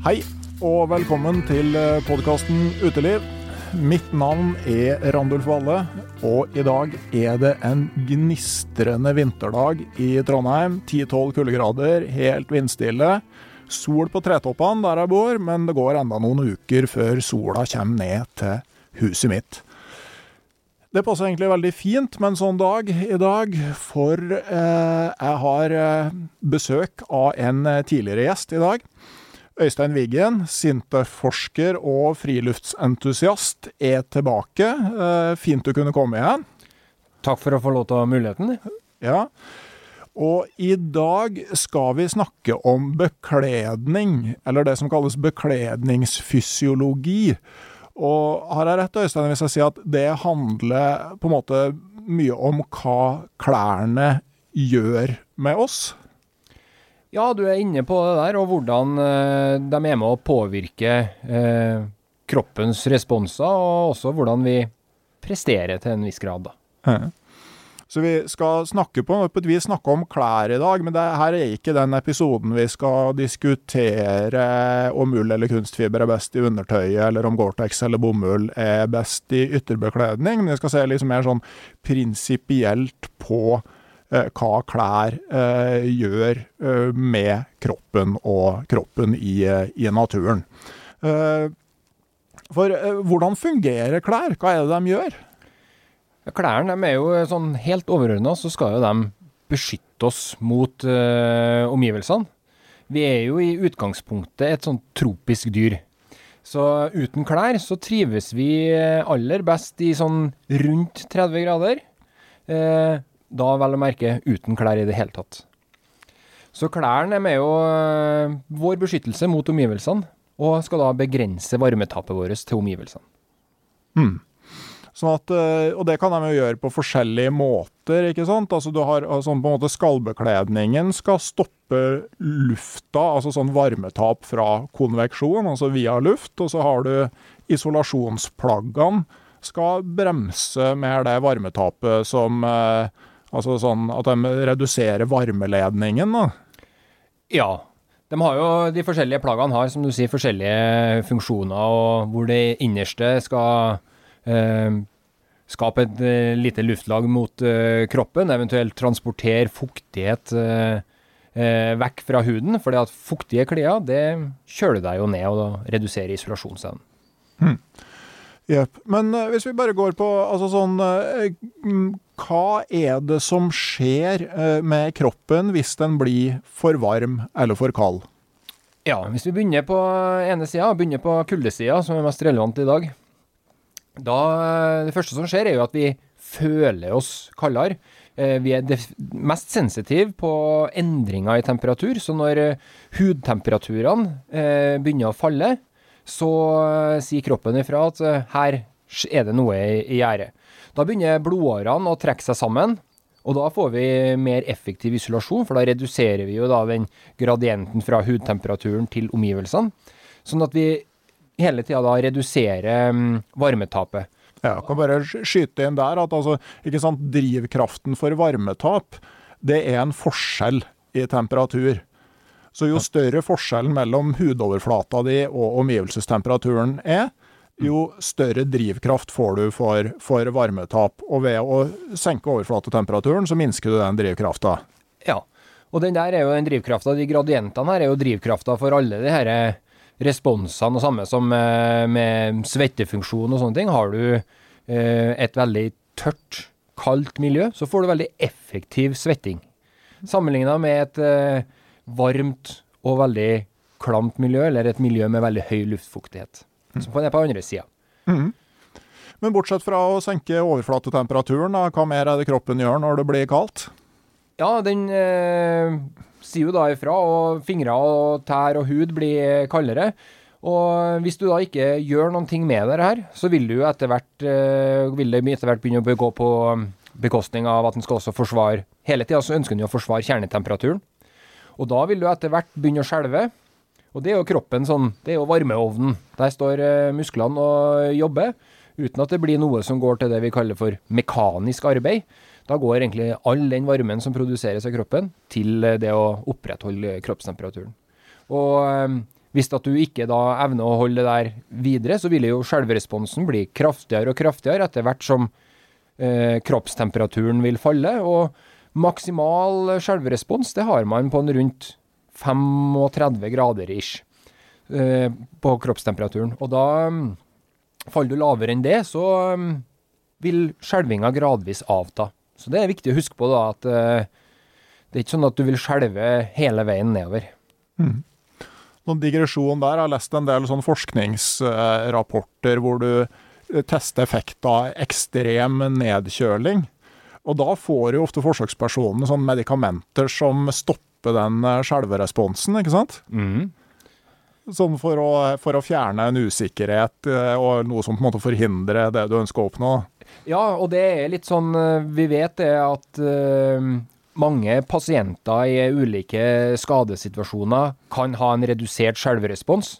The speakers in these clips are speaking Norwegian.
Hei, og velkommen til podkasten Uteliv. Mitt navn er Randulf Valle, og i dag er det en gnistrende vinterdag i Trondheim. 10-12 kuldegrader, helt vindstille. Sol på tretoppene der jeg bor, men det går enda noen uker før sola kommer ned til huset mitt. Det passer egentlig veldig fint med en sånn dag i dag, for eh, jeg har eh, besøk av en eh, tidligere gjest i dag. Øystein Wiggen, Sintef-forsker og friluftsentusiast, er tilbake. Eh, Fint du kunne komme igjen. Takk for å få lov til å ha muligheten. Ja. Og i dag skal vi snakke om bekledning, eller det som kalles bekledningsfysiologi. Og har jeg rett, Øystein, hvis jeg sier at det handler på en måte mye om hva klærne gjør med oss? Ja, du er inne på det der, og hvordan eh, de er med å påvirke eh, kroppens responser, og også hvordan vi presterer til en viss grad, da. Så vi skal snakke på, på et vis snakke om klær i dag, men det her er ikke den episoden vi skal diskutere om ull eller kunstfiber er best i undertøyet, eller om Gore-Tex eller bomull er best i ytterbekledning. Men vi skal se litt mer sånn prinsipielt på hva klær eh, gjør eh, med kroppen og kroppen i, eh, i naturen. Eh, for eh, hvordan fungerer klær? Hva er det de gjør? Klærne er jo sånn helt overordna, så skal jo de beskytte oss mot eh, omgivelsene. Vi er jo i utgangspunktet et sånn tropisk dyr. Så uten klær så trives vi aller best i sånn rundt 30 grader. Eh, da vel å merke uten klær i det hele tatt. Så klærne er med jo eh, vår beskyttelse mot omgivelsene, og skal da begrense varmetapet vårt til omgivelsene. Sånn at, eh, og det kan de jo gjøre på forskjellige måter, ikke sant? Altså du har altså, på en måte Skallbekledningen skal stoppe lufta, altså sånn varmetap fra konveksjon, altså via luft. Og så har du isolasjonsplaggene skal bremse mer det varmetapet som eh, Altså sånn at de reduserer varmeledningen, da. Ja. De har jo, de forskjellige plaggene har, som du sier, forskjellige funksjoner, og hvor det innerste skal eh, skape et eh, lite luftlag mot eh, kroppen, eventuelt transportere fuktighet eh, eh, vekk fra huden, at fuktige klær, det kjøler deg jo ned og reduserer isolasjonsevnen. Jepp. Men uh, hvis vi bare går på altså sånn mm, Hva er det som skjer uh, med kroppen hvis den blir for varm eller for kald? Ja, hvis vi begynner på ene sida, begynner på kuldesida, som er mest relevant i dag. Da, det første som skjer, er jo at vi føler oss kaldere. Vi er mest sensitive på endringer i temperatur, så når hudtemperaturene begynner å falle, så sier kroppen ifra at her er det noe i gjære. Da begynner blodårene å trekke seg sammen, og da får vi mer effektiv isolasjon, for da reduserer vi jo da den gradienten fra hudtemperaturen til omgivelsene. Sånn at vi hele tida da reduserer um, varmetapet. Ja, jeg kan bare skyte inn der at altså, ikke sant, drivkraften for varmetap, det er en forskjell i temperatur. Så jo større forskjellen mellom hudoverflata di og omgivelsestemperaturen er, jo større drivkraft får du for, for varmetap. Og ved å senke overflatetemperaturen, så minsker du den drivkrafta. Ja, og den der er jo den drivkrafta. De gradientene her er jo drivkrafta for alle de her responsene. Og samme som med, med svettefunksjon og sånne ting. Har du eh, et veldig tørt, kaldt miljø, så får du veldig effektiv svetting. Sammenligna med et eh, varmt og veldig klamt miljø, eller et miljø med veldig høy luftfuktighet som er på andre sida. Mm. Men bortsett fra å senke overflatetemperaturen, da, hva mer er det kroppen gjør når det blir kaldt? Ja, den eh, sier jo da ifra, og fingre og tær og hud blir kaldere. Og hvis du da ikke gjør noen ting med det her, så vil du etter hvert, eh, vil det etter hvert begynne å gå på bekostning av at den skal også forsvare Hele tida så ønsker jo å forsvare kjernetemperaturen. Og da vil du etter hvert begynne å skjelve. Og det er jo kroppen sånn, det er jo varmeovnen. Der står uh, musklene og jobber, uten at det blir noe som går til det vi kaller for mekanisk arbeid. Da går egentlig all den varmen som produseres av kroppen, til uh, det å opprettholde kroppstemperaturen. Og um, hvis at du ikke da evner å holde det der videre, så vil jo skjelveresponsen bli kraftigere og kraftigere etter hvert som eh, kroppstemperaturen vil falle. Og maksimal skjelverespons, det har man på en rundt 35 grader ish eh, på kroppstemperaturen. Og da mm, faller du lavere enn det, så mm, vil skjelvinga gradvis avta. Så det er viktig å huske på da at eh, det er ikke sånn at du vil skjelve hele veien nedover. Mm. Noen digresjon der. Jeg har lest en del sånn forskningsrapporter hvor du eh, tester effekter av ekstrem nedkjøling. Og da får jo ofte forsøkspersonene sånn medikamenter som stopper den eh, skjelveresponsen, ikke sant? Mm. Sånn for å, for å, fjerne en usikkerhet eh, og noe som på en måte forhindrer det du ønsker å oppnå. Ja, og det er litt sånn eh, Vi vet det at mange pasienter i ulike skadesituasjoner kan ha en redusert skjelverespons.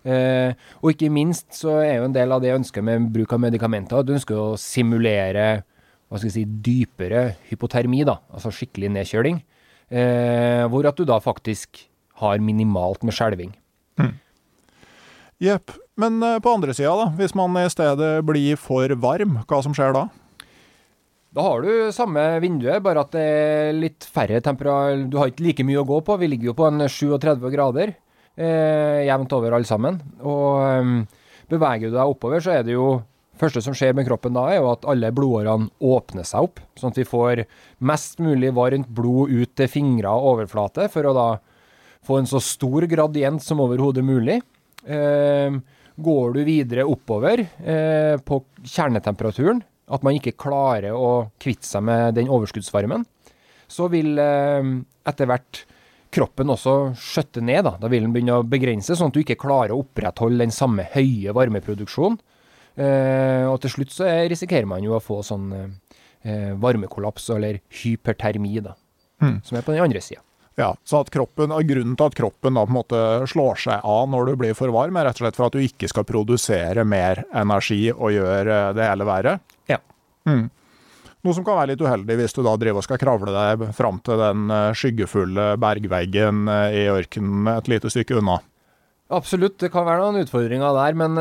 Eh, og ikke minst så er jo en del av det ønsket med bruk av medikamenter at du ønsker å simulere hva skal jeg si, dypere hypotermi, da, altså skikkelig nedkjøling. Eh, hvor at du da faktisk har minimalt med skjelving. Mm. Men eh, på andre sida, da, hvis man i stedet blir for varm, hva som skjer da? Da har du samme vinduet, bare at det er litt færre temperatur Du har ikke like mye å gå på. Vi ligger jo på en 37 grader eh, jevnt over alle sammen. Og eh, beveger du deg oppover, så er det jo første som skjer med kroppen da, er jo at alle blodårene åpner seg opp, sånn at vi får mest mulig varmt blod ut til fingre og overflate, for å da få en så stor gradient som overhodet mulig. Eh, går du videre oppover eh, på kjernetemperaturen, at man ikke klarer å kvitte seg med den overskuddsvarmen, så vil eh, etter hvert kroppen også skjøtte ned. Da, da vil den begynne å begrense, sånn at du ikke klarer å opprettholde den samme høye varmeproduksjonen. Eh, og til slutt så risikerer man jo å få sånn eh, varmekollaps eller hypertermi, da, mm. som er på den andre sida. Ja, så at kroppen, Grunnen til at kroppen da på en måte slår seg av når du blir for varm, er rett og slett for at du ikke skal produsere mer energi og gjøre det hele verre? Ja. Mm. Noe som kan være litt uheldig hvis du da driver og skal kravle deg fram til den eh, skyggefulle bergveggen i ørkenen et lite stykke unna. Absolutt, det kan være noen utfordringer der, men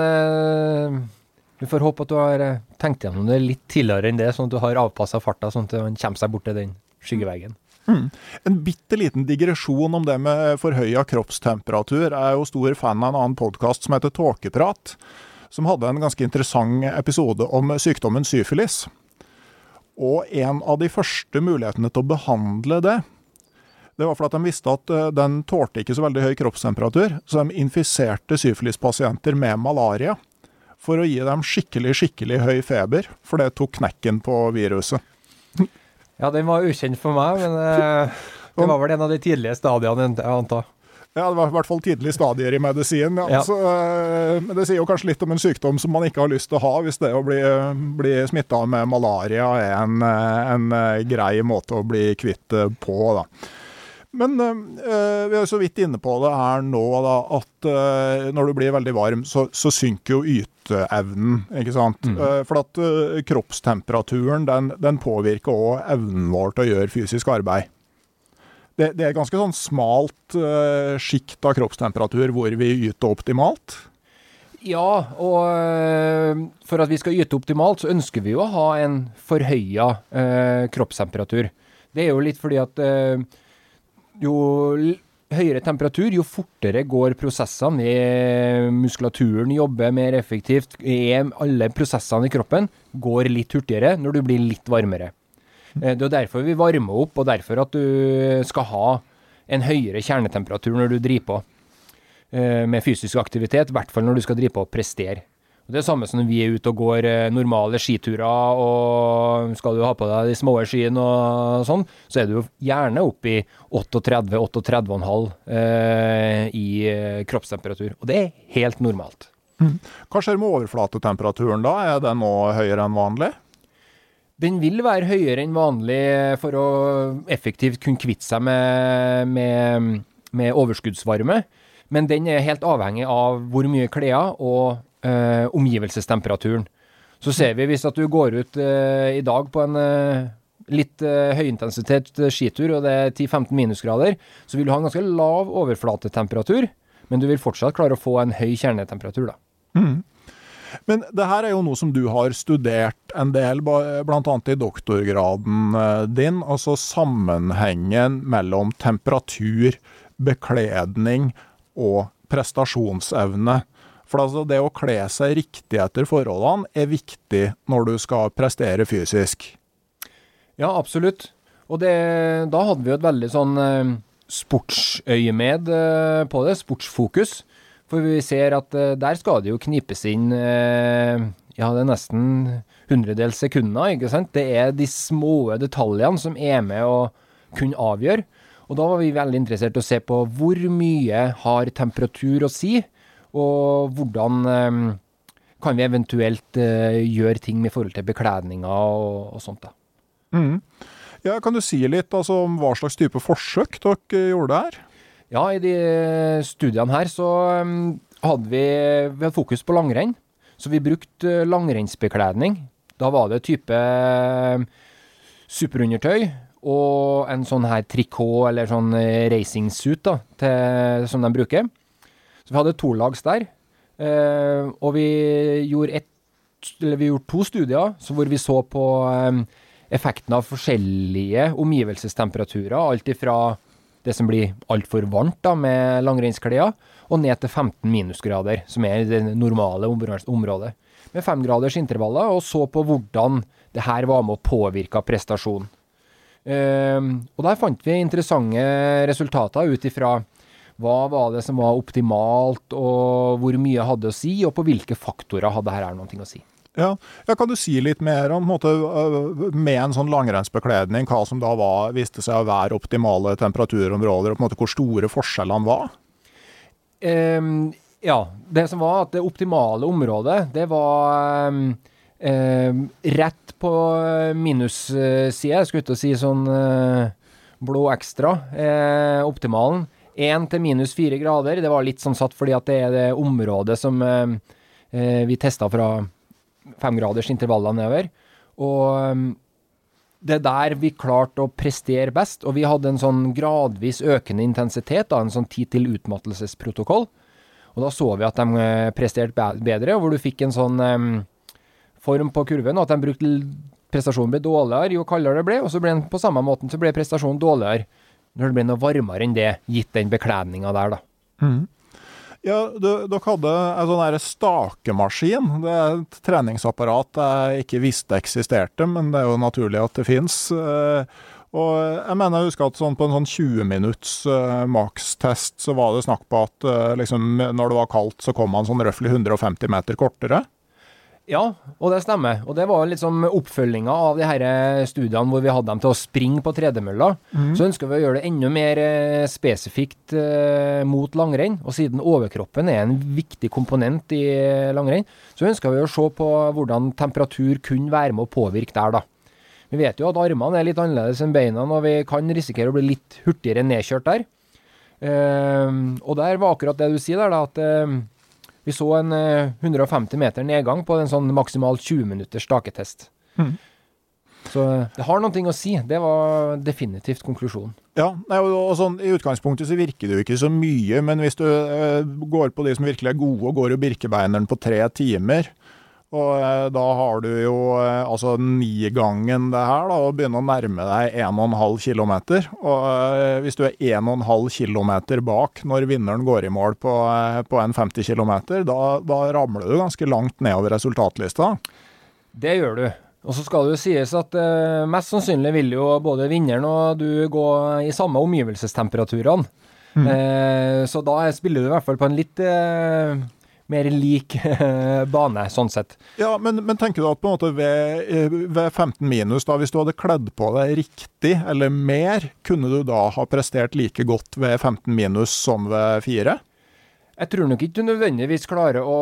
vi får håpe at du har eh, tenkt gjennom det litt tidligere enn det, sånn at du har avpassa farta sånn at han kommer seg bort til den skyggeveggen. Mm. En bitte liten digresjon om det med forhøya kroppstemperatur. Jeg er jo stor fan av en annen podkast som heter Tåkeprat. som hadde en ganske interessant episode om sykdommen syfilis. Og en av de første mulighetene til å behandle det, det var fordi de visste at eh, den tålte ikke så veldig høy kroppstemperatur, så de infiserte syfilispasienter med malaria for å gi dem skikkelig, skikkelig høy feber, for det tok knekken på viruset. Ja, den var ukjent for meg, men eh, det var vel en av de tidlige stadiene, jeg antar. Ja, det var i hvert fall tidlige stadier i medisin. Ja. Ja. Så, eh, men det sier jo kanskje litt om en sykdom som man ikke har lyst til å ha, hvis det å bli, bli smitta med malaria er en, eh, en grei måte å bli kvitt på. da. Men eh, vi er jo så vidt inne på det her nå, da, at eh, når du blir veldig varm, så, så synker jo yteevnen. ikke sant? Eh, for at eh, kroppstemperaturen den, den påvirker òg evnen vår til å gjøre fysisk arbeid. Det, det er ganske sånn smalt uh, sjikt av kroppstemperatur hvor vi yter optimalt. Ja, og øh, for at vi skal yte optimalt, så ønsker vi jo å ha en forhøya øh, kroppstemperatur. Det er jo litt fordi at øh, jo høyere temperatur, jo fortere går prosessene. i Muskulaturen jobber mer effektivt. Alle prosessene i kroppen går litt hurtigere når du blir litt varmere. Eh, Det er derfor vi varmer opp, og derfor at du skal ha en høyere kjernetemperatur når du driver på eh, med fysisk aktivitet, i hvert fall når du skal drive på og prestere. Det er samme som når vi er ute og går eh, normale skiturer, og skal du ha på deg de små skiene og sånn, så er du jo gjerne oppe i 38-38,5 eh, i eh, kroppstemperatur. Og det er helt normalt. Hva skjer med overflatetemperaturen da? Er den nå høyere enn vanlig? Den vil være høyere enn vanlig for å effektivt kunne kvitte seg med, med, med overskuddsvarme, men den er helt avhengig av hvor mye klær og eh, omgivelsestemperaturen. Så ser vi hvis at du går ut eh, i dag på en eh, litt eh, høyintensitet skitur, og det er 10-15 minusgrader, så vil du ha en ganske lav overflatetemperatur, men du vil fortsatt klare å få en høy kjernetemperatur, da. Men det her er jo noe som du har studert en del, bl.a. i doktorgraden eh, din. Altså sammenhengen mellom temperatur, bekledning og prestasjonsevne. For altså det å kle seg riktig etter forholdene er viktig når du skal prestere fysisk. Ja, absolutt. Og det, da hadde vi jo et veldig sånn eh, sportsøyemed eh, på det, sportsfokus. For vi ser at eh, der skal det jo knipes inn ja, det er nesten hundredels sekunder, ikke sant. Det er de små detaljene som er med å kunne avgjøre. Og da var vi veldig interessert i å se på hvor mye har temperatur å si, og hvordan eh, kan vi eventuelt eh, gjøre ting med forhold til bekledninga og, og sånt. da. Mm. Ja, kan du si litt altså, om hva slags type forsøk dere gjorde her? Ja, i de studiene her så um, hadde vi, vi hadde fokus på langrenn. Så vi brukte langrennsbekledning. Da var det type superundertøy og en sånn her trikot eller sånn racingsuit da, til, som de bruker. Så vi hadde to lags der. Uh, og vi gjorde, et, vi gjorde to studier hvor vi så på um, effekten av forskjellige omgivelsestemperaturer. Alt ifra det som blir altfor varmt da, med langrennsklær, og ned til 15 minusgrader, som er det normale området. Med femgraders intervaller, og så på hvordan det her var med å påvirke prestasjon. Uh, og der fant vi interessante resultater ut ifra hva var det som var optimalt, og hvor mye hadde å si, og på hvilke faktorer hadde her noe å si. Ja. ja, Kan du si litt mer om måte, øh, med en sånn langrennsbekledning, hva som da var, viste seg å være optimale temperaturområder, og på en måte hvor store forskjellene var? Um, ja, det som var at det optimale området, det var um, um, rett på minusside, jeg skulle å si sånn uh, blå ekstra, uh, optimalen. 1 til minus 4 grader, det var litt sånn satt fordi at det er det området som eh, eh, vi testa fra femgraders intervaller nedover. Og ehm, det er der vi klarte å prestere best, og vi hadde en sånn gradvis økende intensitet, da, en sånn tid til utmattelsesprotokoll. Og da så vi at de eh, presterte bedre, hvor du fikk en sånn um, form på kurven, og at de brukte prestasjonen ble dårligere jo kaldere det ble, og så ble den på samme måten så ble prestasjonen dårligere når det blir noe varmere enn det, gitt den bekledninga der, da. Ja, du, Dere hadde en sånn der stakemaskin. Det er et treningsapparat jeg ikke visste eksisterte, men det er jo naturlig at det fins. Og jeg mener jeg husker at sånn på en sånn 20 minutts uh, makstest så var det snakk på at uh, liksom, når det var kaldt, så kom man sånn røftlig 150 meter kortere. Ja, og det stemmer. Og det var liksom oppfølginga av de her eh, studiene hvor vi hadde dem til å springe på tredemølla. Mm. Så ønsker vi å gjøre det enda mer eh, spesifikt eh, mot langrenn. Og siden overkroppen er en viktig komponent i eh, langrenn, så ønsker vi å se på hvordan temperatur kunne være med å påvirke der, da. Vi vet jo at armene er litt annerledes enn beina, og vi kan risikere å bli litt hurtigere nedkjørt der. Eh, og der var akkurat det du sier der, da, at eh, vi så en 150 eh, meter nedgang på en sånn maksimalt 20 minutters staketest. Mm. Så eh, det har noe å si. Det var definitivt konklusjonen. Ja, og sånn, I utgangspunktet så virker det jo ikke så mye, men hvis du uh, går på de som virkelig er gode og går jo Birkebeineren på tre timer, og eh, da har du jo eh, altså nigangen det her, da, og begynner å nærme deg 1,5 km. Og eh, hvis du er 1,5 km bak når vinneren går i mål på, på en 50 km, da, da ramler du ganske langt nedover resultatlista. Det gjør du. Og så skal det jo sies at mest sannsynlig vil jo både vinneren og du gå i samme omgivelsestemperaturene. Mm. Eh, så da spiller du i hvert fall på en litt uh, mer lik bane, sånn sett. Ja, men, men, tenker du at på en måte ved, eh, ved 15 minus, da, hvis du hadde kledd på deg riktig eller mer, kunne du da ha prestert like godt ved 15 minus som ved 4? Jeg tror nok ikke du nødvendigvis klarer å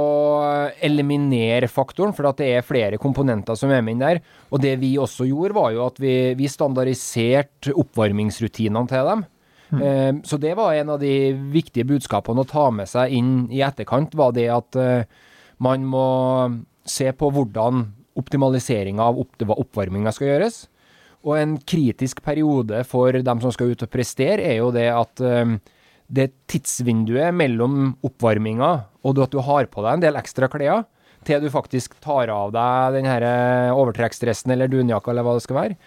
eliminere faktoren, for det er flere komponenter som er med inn der. Og det vi også gjorde, var jo at vi, vi standardiserte oppvarmingsrutinene til dem. Mm. Så det var en av de viktige budskapene å ta med seg inn i etterkant, var det at eh, man må se på hvordan optimaliseringa av oppvarminga skal gjøres. Og en kritisk periode for dem som skal ut og prestere, er jo det at eh, det tidsvinduet mellom oppvarminga og at du har på deg en del ekstra klær, til du faktisk tar av deg den overtrekksdressen eller dunjakka eller hva det skal være,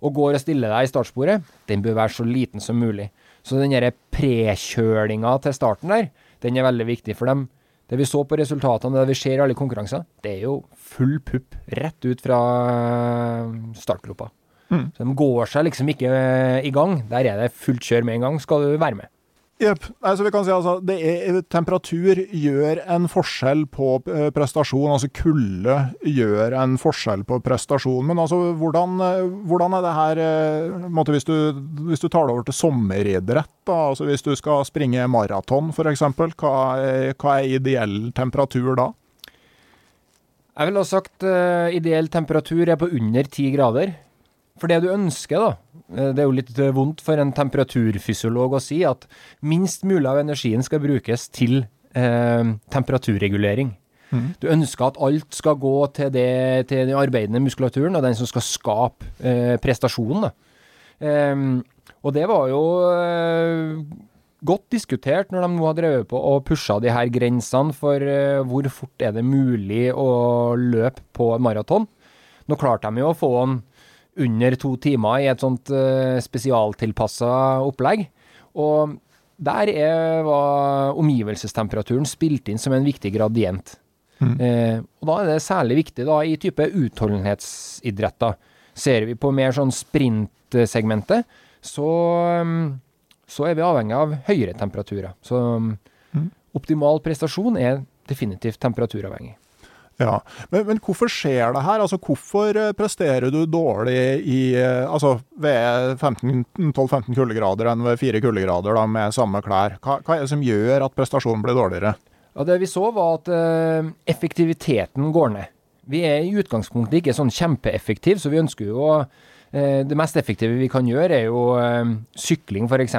og går og stiller deg i startsporet, den bør være så liten som mulig. Så den prekjølinga til starten der, den er veldig viktig for dem. Det vi så på resultatene, det vi ser i alle konkurranser, det er jo full pupp rett ut fra startgropa. Mm. Så de går seg liksom ikke i gang. Der er det fullt kjør med en gang, skal du være med. Jepp. Altså, vi kan si altså, er, temperatur gjør en forskjell på eh, prestasjon. Altså kulde gjør en forskjell på prestasjon. Men altså, hvordan, eh, hvordan er det her eh, måte, hvis, du, hvis, du, tar det over til sommeridrett, da, altså hvis du skal springe maraton f.eks., hva, hva er ideell temperatur da? Jeg ville ha sagt uh, ideell temperatur er på under ti grader. For det du ønsker, da, eh, det er jo litt eh, vondt for en temperaturfysiolog å si at minst mulig av energien skal brukes til eh, temperaturregulering. Mm. Du ønsker at alt skal gå til, det, til, den arbeidende muskulaturen, og den som skal skape eh, prestasjonen. Eh, og det var jo eh, godt diskutert når de nå har drevet på og pusha de her grensene for hvor fort er det mulig å løpe på maraton. Nå klarte de jo å få en under to timer i et sånt uh, spesialtilpassa opplegg. Og der er, var omgivelsestemperaturen spilt inn som en viktig gradient. Mm. Eh, og da er det særlig viktig da, i type utholdenhetsidretter. Ser vi på mer sånn sprintsegmentet, så, så er vi avhengig av høyere temperaturer. Så mm. optimal prestasjon er definitivt temperaturavhengig. Ja, men, men, hvorfor skjer det her? Altså, Hvorfor eh, presterer du dårlig i, eh, altså, ved 12-15 kuldegrader enn ved 4 kuldegrader da, med samme klær? Hva, hva, er det som gjør at prestasjonen blir dårligere? Ja, Det vi så, var at uh, effektiviteten går ned. Vi er i utgangspunktet ikke sånn kjempeeffektive, så vi ønsker jo å Det mest effektive vi kan gjøre, er jo uh, sykling, f.eks.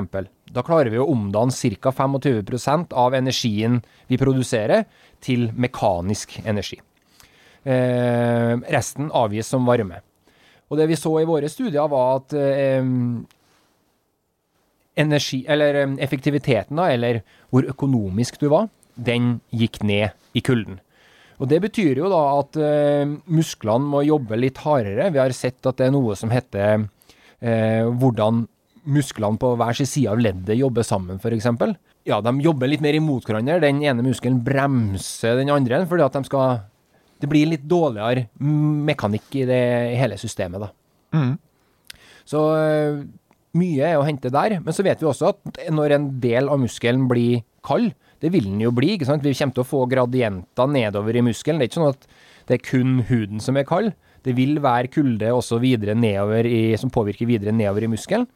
Da klarer vi å omdanne ca. 25% av energien vi produserer, til mekanisk energi. Eh, resten avgis som varme. Og det vi så i våre studier, var at eh, energi, eller effektiviteten, da, eller hvor økonomisk du var, den gikk ned i kulden. Og Det betyr jo da at eh, musklene må jobbe litt hardere. Vi har sett at det er noe som heter eh, hvordan musklene på hver sin side av leddet jobber sammen, f.eks. Ja, de jobber litt mer imot hverandre. Den ene muskelen bremser den andre, fordi at de skal Det blir litt dårligere mekanikk i det i hele systemet, da. Mm. Så øh, mye er å hente der. Men så vet vi også at når en del av muskelen blir kald, det vil den jo bli, ikke sant. Vi kommer til å få gradienter nedover i muskelen. Det er ikke sånn at det er kun huden som er kald. Det vil være kulde også videre nedover i, som påvirker videre nedover i muskelen.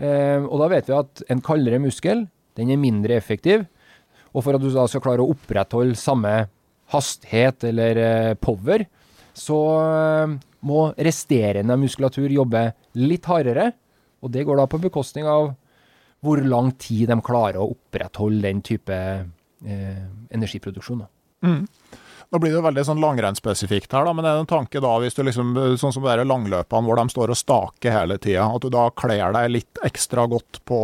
Eh, og da vet vi at en kaldere muskel, den er mindre effektiv. Og for at du da skal klare å opprettholde samme hastighet eller eh, power, så eh, må resterende muskulatur jobbe litt hardere. Og det går da på bekostning av hvor lang tid de klarer å opprettholde den type eh, energiproduksjon. Mm. Nå blir det veldig sånn langrennsspesifikt her, da, men det er en tanke da, hvis du liksom, sånn som de langløpene hvor de står og staker hele tida, at du da kler deg litt ekstra godt på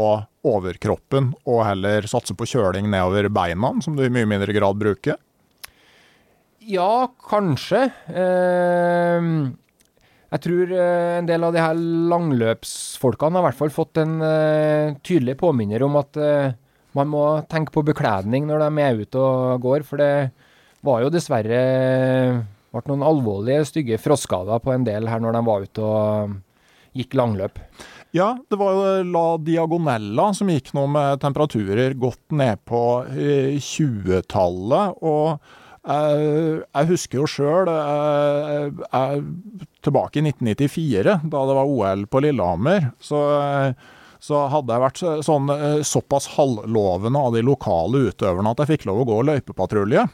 overkroppen og heller satser på kjøling nedover beina, som du i mye mindre grad bruker? Ja, kanskje. Eh, jeg tror eh, en del av de her langløpsfolkene har i hvert fall fått en eh, tydelig påminner om at eh, man må tenke på bekledning når de er ute og går, for det var jo dessverre ble noen alvorlige, stygge frostskader på en del her når de var ute og gikk langløp. Ja, det var jo La Diagonella som gikk nå med temperaturer godt ned på 20-tallet. og Eh, jeg husker jo sjøl eh, tilbake i 1994, da det var OL på Lillehammer. Så, så hadde jeg vært sånn, såpass halvlovende av de lokale utøverne at jeg fikk lov å gå løypepatrulje.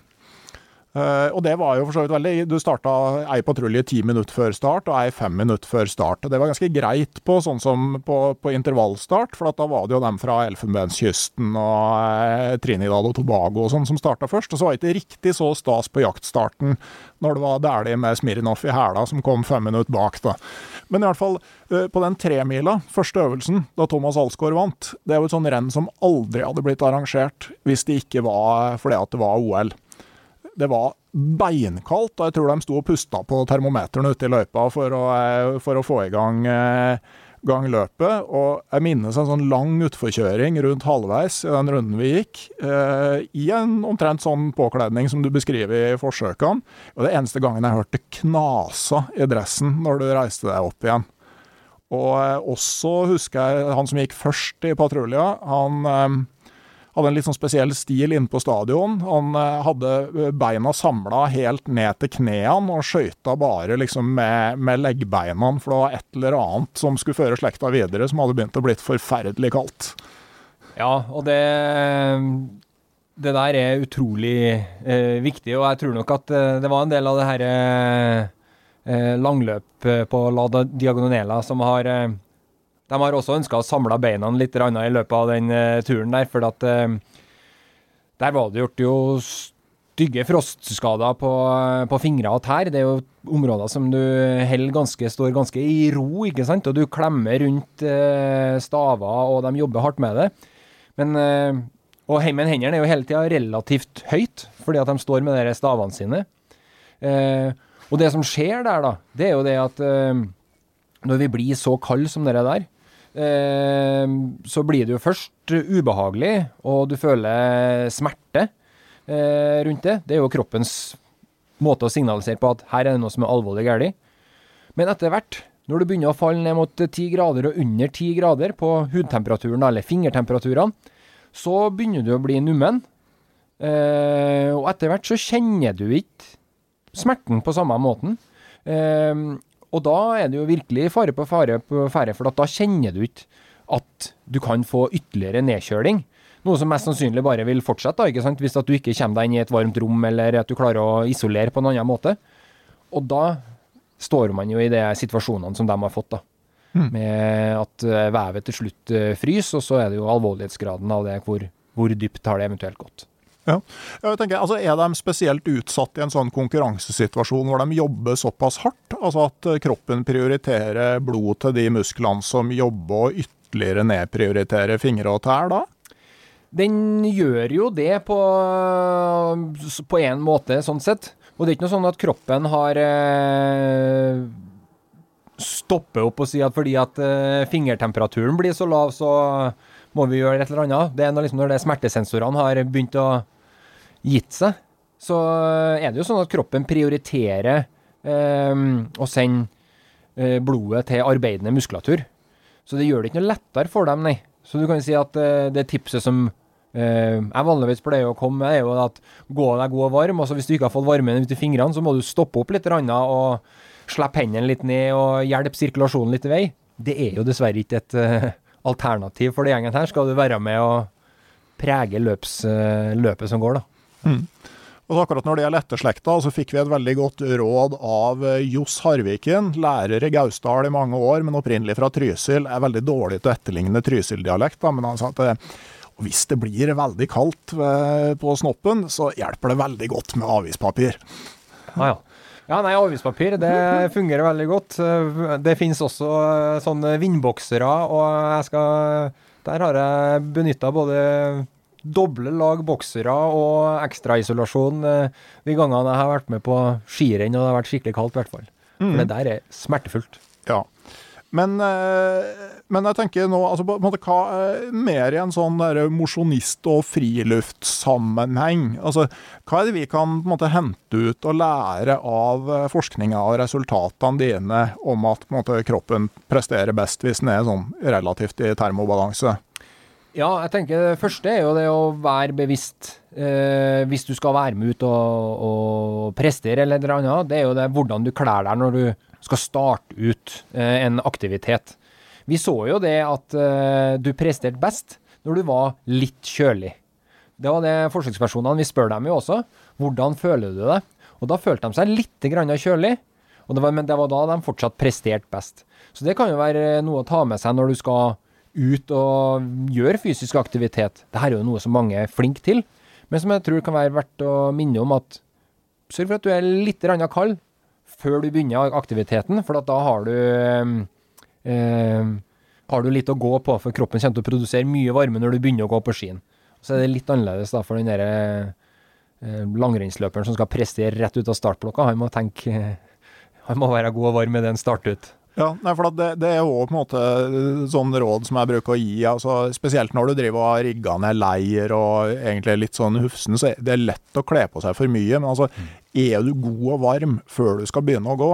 Uh, og det var jo for så vidt veldig Du starta ei patrulje ti minutter før start og ei fem minutter før start. Det var ganske greit på sånn som på, på intervallstart, for da var det jo dem fra Elfenbenskysten og uh, Trinidad og Tobago og sånn som starta først. Og så var det ikke riktig så stas på jaktstarten når det var dælig med Smirnov i hæla som kom fem minutter bak. da. Men i hvert fall, uh, på den tremila, første øvelsen, da Thomas Alsgaard vant, det er jo et sånn renn som aldri hadde blitt arrangert hvis det ikke var fordi at det var OL det var beinkaldt, og jeg tror de sto og pusta på termometeren ute i løypa for å, eh, for å få i gang, eh, gang, løpet. Og jeg minnes en sånn lang utforkjøring rundt halvveis i den runden vi gikk, eh, i en omtrent sånn påkledning som du beskriver i forsøkene. Og det eneste gangen jeg hørte knasa i dressen når du reiste deg opp igjen. Og eh, også husker jeg han som gikk først i patrulja. Han hadde en litt sånn spesiell stil inne på stadion. Han eh, hadde eh, beina samla helt ned til knærne og skøyta bare liksom med, med leggbeina, for det var et eller annet som skulle føre slekta videre, som hadde begynt å blitt forferdelig kaldt. Ja, og det det der er utrolig eh, viktig, og jeg tror nok at eh, det var en del av det her eh, langløp på La Diagonela som har eh, de har også ønska å samle beina litt i løpet av den uh, turen der, for at uh, der var det gjort jo stygge frostskader på, på fingre og tær. Det er jo områder som du holder ganske, står ganske i ro, ikke sant, og du klemmer rundt staver, og de jobber hardt med det. Men og heimen hendene er jo hele tida relativt høyt, fordi at de står med de stavene sine. og det som skjer der, da, det er jo det at når vi blir så kalde som dere der, eh, så blir det jo først ubehagelig, og du føler smerte eh, rundt det. Det er jo kroppens måte å signalisere på at her er det noe som er alvorlig galt. Men etter hvert, når du begynner å falle ned mot 10 grader og under 10 grader på hudtemperaturen eller fingertemperaturene, så begynner du å bli nummen. Eh, og etter hvert så kjenner du ikke smerten på samme måten. Og da er det jo virkelig fare på fare på ferde, for da kjenner du ikke at du kan få ytterligere nedkjøling. Noe som mest sannsynlig bare vil fortsette, da, ikke sant? hvis at du ikke kommer deg inn i et varmt rom, eller at du klarer å isolere på en annen måte. Og da står man jo i de situasjonene som de har fått, da. Mm. Med at eh, vevet til slutt eh, fryser, og så er det jo alvorlighetsgraden av det, hvor, hvor dypt har det eventuelt gått. Ja. Jeg tenker, altså Er de spesielt utsatt i en sånn konkurransesituasjon hvor de jobber såpass hardt? Altså at eh, kroppen prioriterer blod til de musklene som jobber, og ytterligere nedprioriterer fingre og tær da? Den gjør jo det på, på en måte, sånn sett. Og det er ikke noe sånn at kroppen har eh, stopper opp og sier at fordi at eh, fingertemperaturen blir så lav, så må vi gjøre et eller annet. Det er når, liksom, når smertesensorene har begynt å gitt seg, så er det jo sånn at kroppen prioriterer eh, å sende eh, blodet til arbeidende muskulatur. Så det gjør det ikke noe lettere for dem, nei. Så du kan si at eh, det tipset som uh, jeg vanligvis pleier å komme med, er jo at gå deg god og varm. Altså hvis du ikke har fått varmen ut i fingrene, så må du stoppe opp litt og slippe hendene litt ned og hjelpe sirkulasjonen litt i vei. Det er jo dessverre ikke et uh, alternativ for den gjengen her. Skal du være med og prege løps, løpet som går, da. Mm. Og akkurat når det gjelder etterslekta, så fikk vi et veldig godt råd av eh, Johs Harviken, lærer i Gausdal i mange år, men opprinnelig fra Trysil. Er veldig dårlig til å etterligne Trysil-dialekt, men han sa at eh, hvis det blir veldig kaldt eh, på snoppen, så hjelper det veldig godt med avispapir. Ah, ja. Ja, nei, avispapir det fungerer veldig godt. Det finnes også sånne vindboksere, og jeg skal Der har jeg benytta både doble lag boksere og ekstraisolasjon eh, de gangene jeg har vært med på skirenn og det har vært skikkelig kaldt, i hvert fall. For mm. det der er smertefullt. Ja. Men, eh, men, jeg tenker nå altså på en måte, hva, eh, Mer i en sånn mosjonist- og friluftssammenheng. Altså, hva er det vi kan måte, hente ut og lære av forskninga og resultatene dine om at måte, kroppen presterer best hvis den er sånn relativt i termobalanse? Ja, jeg tenker det første er jo det å være bevisst. Eh, hvis du skal være med ut og, og prestere eller noe annet, det er jo det hvordan du kler deg når du skal starte ut eh, en aktivitet. Vi så jo det at eh, du presterte best når du var litt kjølig. Det var det forsøkspersonene Vi spør dem jo også. Hvordan føler du det? Og da følte de seg litt kjølig. Det var, men det var da de fortsatt presterte best. Så det kan jo være noe å ta med seg når du skal ut og gjør fysisk aktivitet. Dette er jo noe som mange er flinke til, men som jeg tror kan være verdt å minne om at sørg for at du er litt kald før du begynner aktiviteten, for da har du eh, har du litt å gå på, for kroppen kommer til å produsere mye varme når du begynner å gå på skien. Så er det litt annerledes da for den derre eh, langrennsløperen som skal prestere rett ut av startblokka. Han må tenke Han må være god og varm med den start ut. Ja, for det, det, er jo på en måte sånn råd som jeg bruker å gi. Altså, spesielt når du driver og rigger ned leir og egentlig er litt sånn hufsen, så er det lett å kle på seg for mye. Men altså, er du god og varm før du skal begynne å gå,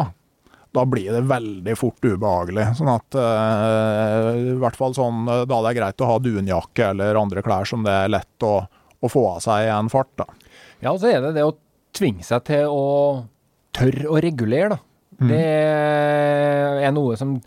da blir det veldig fort ubehagelig. Sånn at uh, i hvert fall sånn, da det er greit å ha dunjakke eller andre klær som det er lett å, å få av seg i en fart. da. Ja, og så er det det å tvinge seg til å tørre å regulere, da. Mm. Det er noe som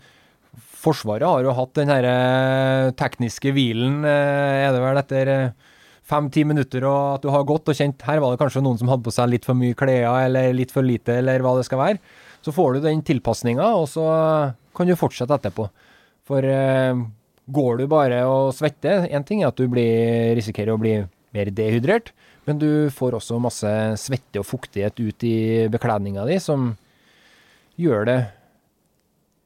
Forsvaret har jo hatt den her eh, tekniske hvilen, eh, er det vel etter eh, fem-ti minutter, og at du har gått og kjent Her var det kanskje noen som hadde på seg litt for mye klær, eller litt for lite, eller hva det skal være. Så får du den tilpasninga, og så kan du fortsette etterpå. For går du bare og svetter Én ting er at du blir, risikerer å bli mer dehydrert, men du får også masse svette og fuktighet ut i bekledninga di, som gjør det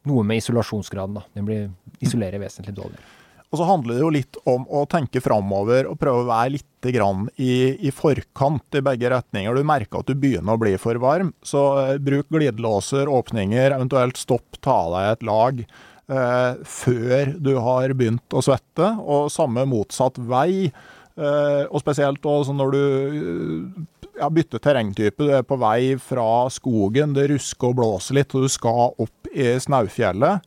noe med isolasjonsgraden. da. Den blir isolerer vesentlig dårligere. Og så handler det jo litt om å tenke framover og prøve å være litt grann i, i, forkant i begge retninger. Du merker at du begynner å bli for varm, så eh, bruk glidelåser, åpninger, eventuelt stopp, ta deg et lag eh, før du har begynt å svette. Og samme motsatt vei. Eh, og spesielt også når du ja, bytte terrengtype. Du er på vei fra skogen, det rusker og blåser litt, og du skal opp i Snaufjellet.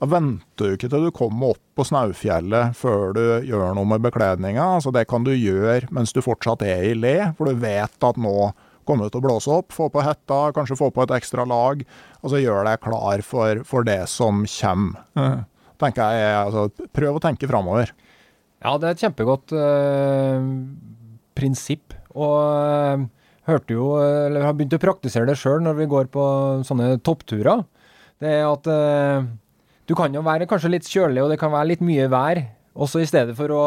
Da venter du ikke til du kommer opp på Snaufjellet før du gjør noe med bekledninga. Altså, det kan du gjøre mens du fortsatt er i le, for du vet at nå kommer det til å blåse opp. Få på hetta, kanskje få på et ekstra lag. Altså gjør deg klar for, for det som kommer. Tenker jeg, altså, prøv å tenke framover. Ja, det er et kjempegodt øh, prinsipp. Og øh, hørte jo, eller har begynt å praktisere det sjøl når vi går på sånne toppturer. Det er at eh, du kan jo være kanskje litt kjølig, og det kan være litt mye vær. Også i stedet for å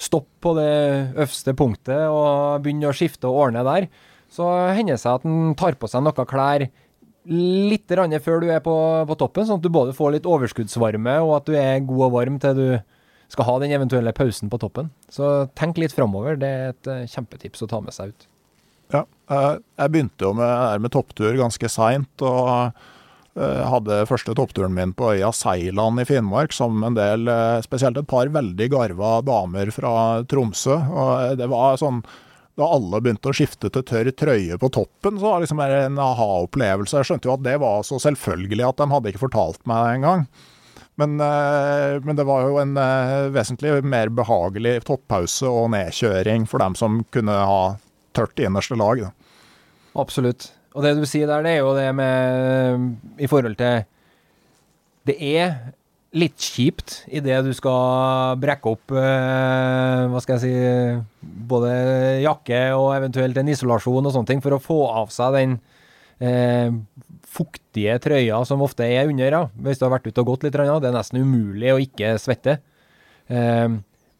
stoppe på det øverste punktet og begynne å skifte og ordne der, så hender det seg at en tar på seg noen klær litt før du er på, på, toppen, sånn at du både får litt overskuddsvarme, og at du er god og varm til du skal ha den eventuelle pausen på toppen. Så tenk litt framover. Det er et uh, kjempetips å ta med seg ut. Ja, jeg begynte jo med, med topptur ganske seint. Og Eh, hadde første toppturen min på øya Seiland i Finnmark sammen med en del, eh, spesielt et par veldig garva damer fra Tromsø. Og det var sånn da alle begynte å skifte til tørr trøye på toppen, så var det liksom en aha-opplevelse. Jeg skjønte jo at det var så selvfølgelig at de hadde ikke fortalt meg det engang. Men, eh, men det var jo en vesentlig mer behagelig toppause og nedkjøring for dem som kunne ha tørt innerste lag. Da. Absolutt. Og det du sier der, det er jo det med I forhold til Det er litt kjipt idet du skal brekke opp eh, Hva skal jeg si Både jakke og eventuelt en isolasjon og sånne ting for å få av seg den eh, fuktige trøya som ofte er under. Ja. Hvis du har vært ute og gått litt. Det er nesten umulig å ikke svette. Eh,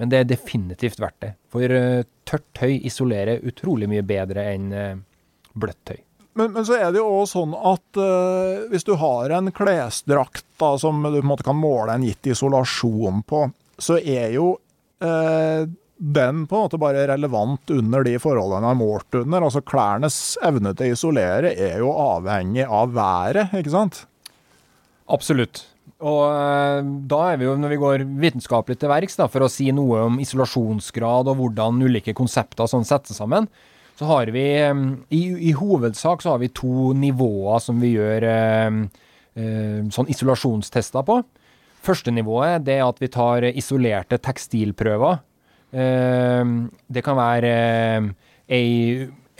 men det er definitivt verdt det. For uh, tørt tøy isolerer utrolig mye bedre enn uh, bløtt tøy. Men, men, så er det jo òg sånn at uh, hvis du har en klesdrakt da, som du på en måte kan måle en gitt isolasjon på, så er jo uh, den på en måte bare relevant under de forholdene den er målt under. Altså Klærnes evne til å isolere er jo avhengig av været, ikke sant? Absolutt. Og uh, da er vi jo, når vi går vitenskapelig til verks for å si noe om isolasjonsgrad og hvordan ulike konsepter sånn settes sammen, så har vi i, i, hovedsak så har vi to nivåer som vi gjør eh, eh, sånn isolasjonstester på. Første nivået det er at vi tar isolerte tekstilprøver. Eh, det kan være eh, ei,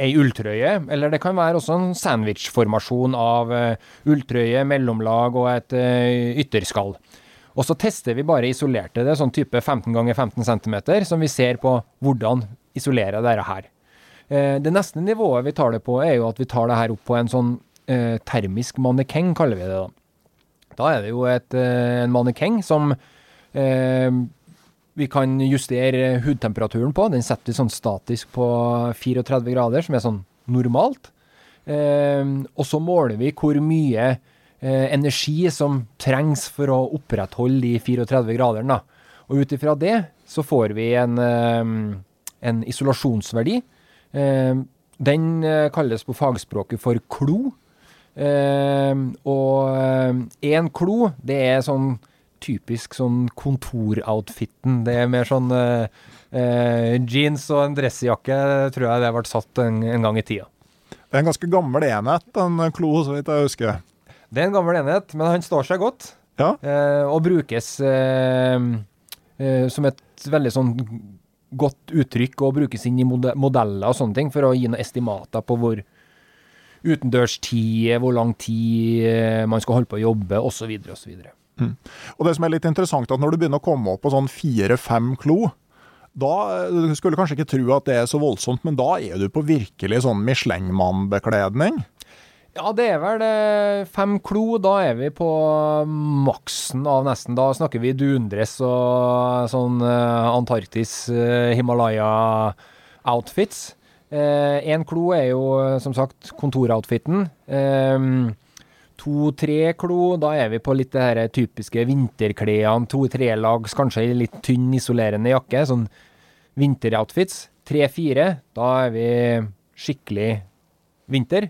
ei ulltrøye, eller det kan være også en sandwichformasjon av uh, ulltrøye, mellomlag og et uh, ytterskall. Og så tester vi bare isolerte det, sånn type 15 ganger 15 cm, som vi ser på hvordan isolerer dette her. Eh, det neste nivået vi tar det på, er jo at vi tar det her opp på en sånn eh, termisk mannekeng, kaller vi det da. Da er det jo et, eh, en mannekeng som eh, vi kan justere hudtemperaturen på. Den setter vi sånn statisk på 34 grader, som er sånn normalt. Eh, og så måler vi hvor mye eh, energi som trengs for å opprettholde de 34 gradene. Og ut ifra det så får vi en, en isolasjonsverdi Eh, den eh, kalles på fagspråket for klo. Eh, og én klo, det er sånn typisk sånn kontoroutfiten. Det er mer sånn eh, jeans og en dressjakke, tror jeg det har vært satt en, en, gang i tida. Det er en ganske gammel enhet, en klo, så vidt jeg husker. Det er en gammel enhet, men han står seg godt. Ja. Uh, og brukes eh, som et veldig sånn godt uttrykk og brukes inn i modeller og sånne ting for å gi noen estimater på hvor utendørstid, hvor lang tid eh, man skal holde på å jobbe, osv. osv. Mm. Og det som er litt interessant, at når du begynner å komme opp på sånn fire-fem klo, da du skulle kanskje ikke tro at det er så voldsomt, men da er du på virkelig sånn Michelin-mann-bekledning? Ja, det er vel eh, fem klo. Da er vi på maksen av nesten. Da snakker vi dundress og sånn eh, Antarktis, eh, Himalaya-outfits. Én klo er jo som sagt kontoroutfiten. To-tre klo, da er vi på litt det her typiske vinterklærne. To-tre lags, kanskje litt tynn, isolerende jakke. Sånn vinteroutfits. Tre-fire, da er vi skikkelig vinter.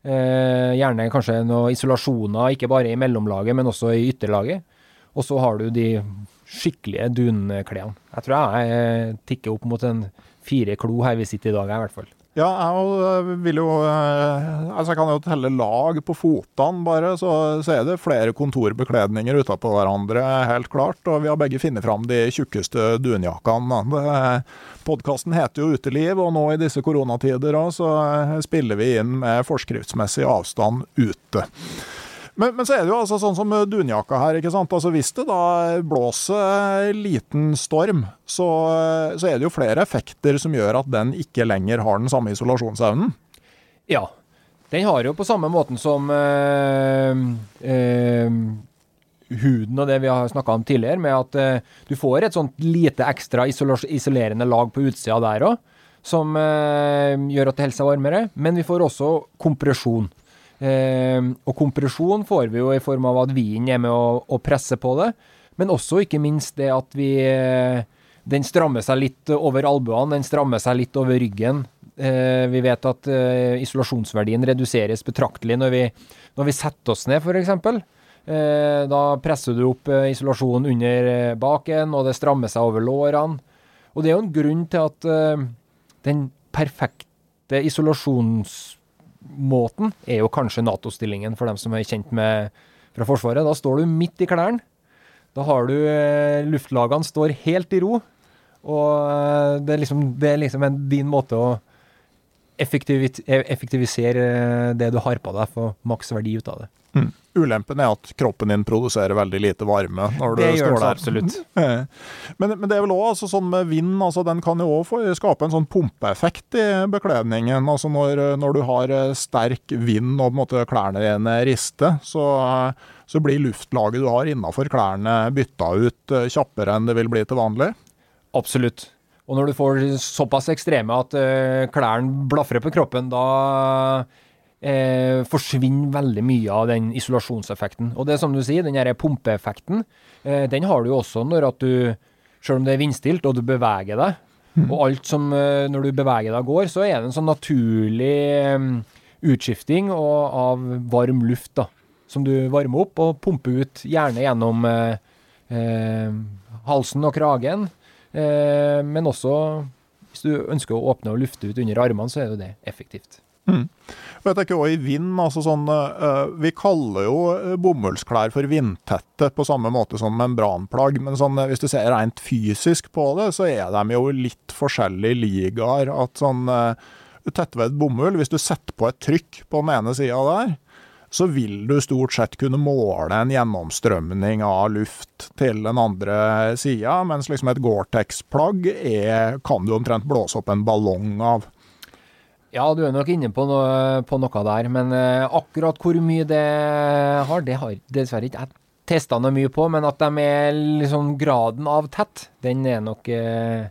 Eh, gjerne kanskje noen isolasjoner, ikke bare i mellomlaget, men også i ytterlaget. Og så har du de skikkelige dunklærne. Jeg tror jeg tikker opp mot en fire klo her vi sitter i dag, i hvert fall. Ja, jeg eh, vil jo eh, Altså, jeg kan jo telle lag på fotene, bare, så, så er det flere kontorbekledninger utapå hverandre, helt klart. Og vi har begge funnet fram de tjukkeste dunjakkene. Podkasten heter jo Uteliv, og nå i disse koronatider så eh, spiller vi inn med forskriftsmessig avstand ute. Men, men, så er det jo altså sånn som dunjakka her. ikke sant? Altså Hvis det da blåser liten storm, så, så, er det jo flere effekter som gjør at den ikke lenger har den samme isolasjonsevnen. Ja. Den har jo på samme måten som øh, øh, huden og det vi har snakka om tidligere, med at øh, du får et sånt lite ekstra isolerende lag på utsida der òg, som gjør at det holder seg varmere. Men vi får også kompresjon. Eh, og kompresjon får vi jo i form av at vinen er med å, å presse på det, men også ikke minst det at vi eh, Den strammer seg litt over albuene, den strammer seg litt over ryggen. Eh, vi vet at eh, isolasjonsverdien reduseres betraktelig når vi, når vi setter oss ned, f.eks. Eh, da presser du opp eh, isolasjonen under eh, baken, og det strammer seg over lårene. Og det er jo en grunn til at den perfekte isolasjonsmåten er jo kanskje Nato-stillingen, for dem som er kjent med fra Forsvaret. Da står du midt i klærne. Da har du eh, Luftlagene står helt i ro. Og eh, det er liksom, det er liksom en, din måte å effektivisere eh, det du har på deg, få maks verdi ut av det. Mm. Ulempen er at kroppen din produserer veldig lite varme når du Det gjør står der. absolutt. Men, men det er vel òg altså, sånn med vind, altså, den kan jo òg skape en sånn pumpeeffekt i bekledningen. Altså når, når du har eh, sterk vind og på en måte klærne dine rister, så, eh, så blir luftlaget du har innafor klærne bytta ut eh, kjappere enn det vil bli til vanlig. Absolutt. Og når du får såpass ekstreme at uh, klærne blafrer på kroppen, da eh, forsvinner veldig mye av den isolasjonseffekten. Og det er som du sier, den her pumpeeffekten, eh, den har du jo også når at du, selv om det er vindstilt og du beveger deg, og alt som, eh, når du beveger deg går, så er det en sånn naturlig eh, utskifting og, av varm luft da, som du varmer opp og pumper ut, gjerne gjennom eh, halsen og kragen, men også hvis du ønsker å åpne og lufte ut under armene, så er jo det effektivt. Og jeg tenker også i vind, altså sånn, eh, Vi kaller jo eh, bomullsklær for vindtette på samme måte som membranplagg, men sånn, eh, hvis du ser rent fysisk på det, så er de jo litt forskjellige ligaer. At sånn eh, tettvevd bomull, hvis du setter på et trykk på den ene sida der, så vil du stort sett kunne måle en gjennomstrømning av luft til den andre sida, mens liksom et Gore-Tex-plagg kan du omtrent blåse opp en ballong av. Ja, du er nok inne på noe, på noe der, men eh, akkurat hvor mye det har, det har dessverre ikke jeg testa noe mye på, men at de er liksom graden av tett, den er nok eh,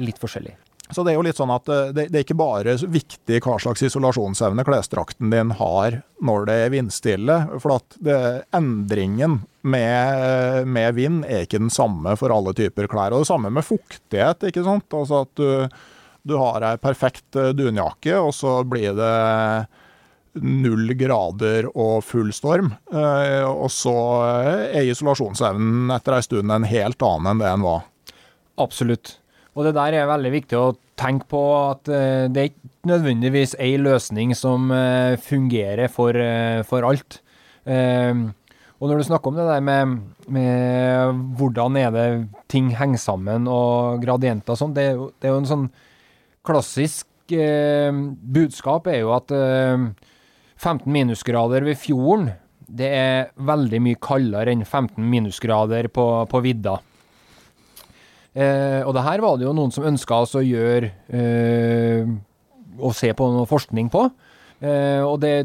litt forskjellig. Så det er jo litt sånn at eh, det, det er ikke bare viktig hva slags isolasjonsevne klesdrakten din har når det er vindstille, for at det, endringen med, med vind er ikke den samme for alle typer klær. Og det samme med fuktighet, ikke sant. Altså at du, du har ei perfekt eh, dunjakke, og så blir det null grader og full storm. eh, Og så er isolasjonsevnen etter ei stund en helt annen enn det den var. Absolutt. Og det der er veldig viktig å tenke på at eh, det er ikke nødvendigvis ei løsning som eh, fungerer for, eh, for alt. Eh, og når du snakker om det der med, med hvordan er det ting henger sammen og gradienter og sånn, det, det er jo en sånn klassisk eh, budskap er jo at eh, 15 minusgrader ved fjorden, det er veldig mye kaldere enn 15 minusgrader på, på vidda. Eh, og det her var det jo noen som ønska oss å gjøre eh, Å se på noe forskning på. Eh, og det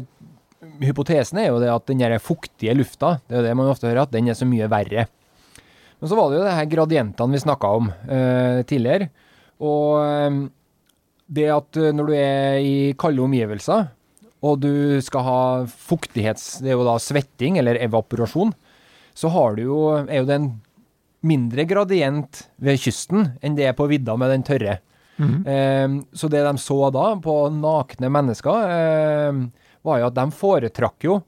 Hypotesen er jo det at den fuktige lufta, det er jo det man ofte hører, at den er så mye verre. Men så var det jo det her gradientene vi snakka om eh, tidligere. Og eh, det at eh, når du er i kalde omgivelser, og du skal ha fuktighets... Det er jo da svetting, eller evaporasjon. Så har du jo, er jo det en mindre gradient ved kysten enn det er på vidda med den tørre. Eh, så det de så da på nakne mennesker, eh, var jo at de foretrakk jo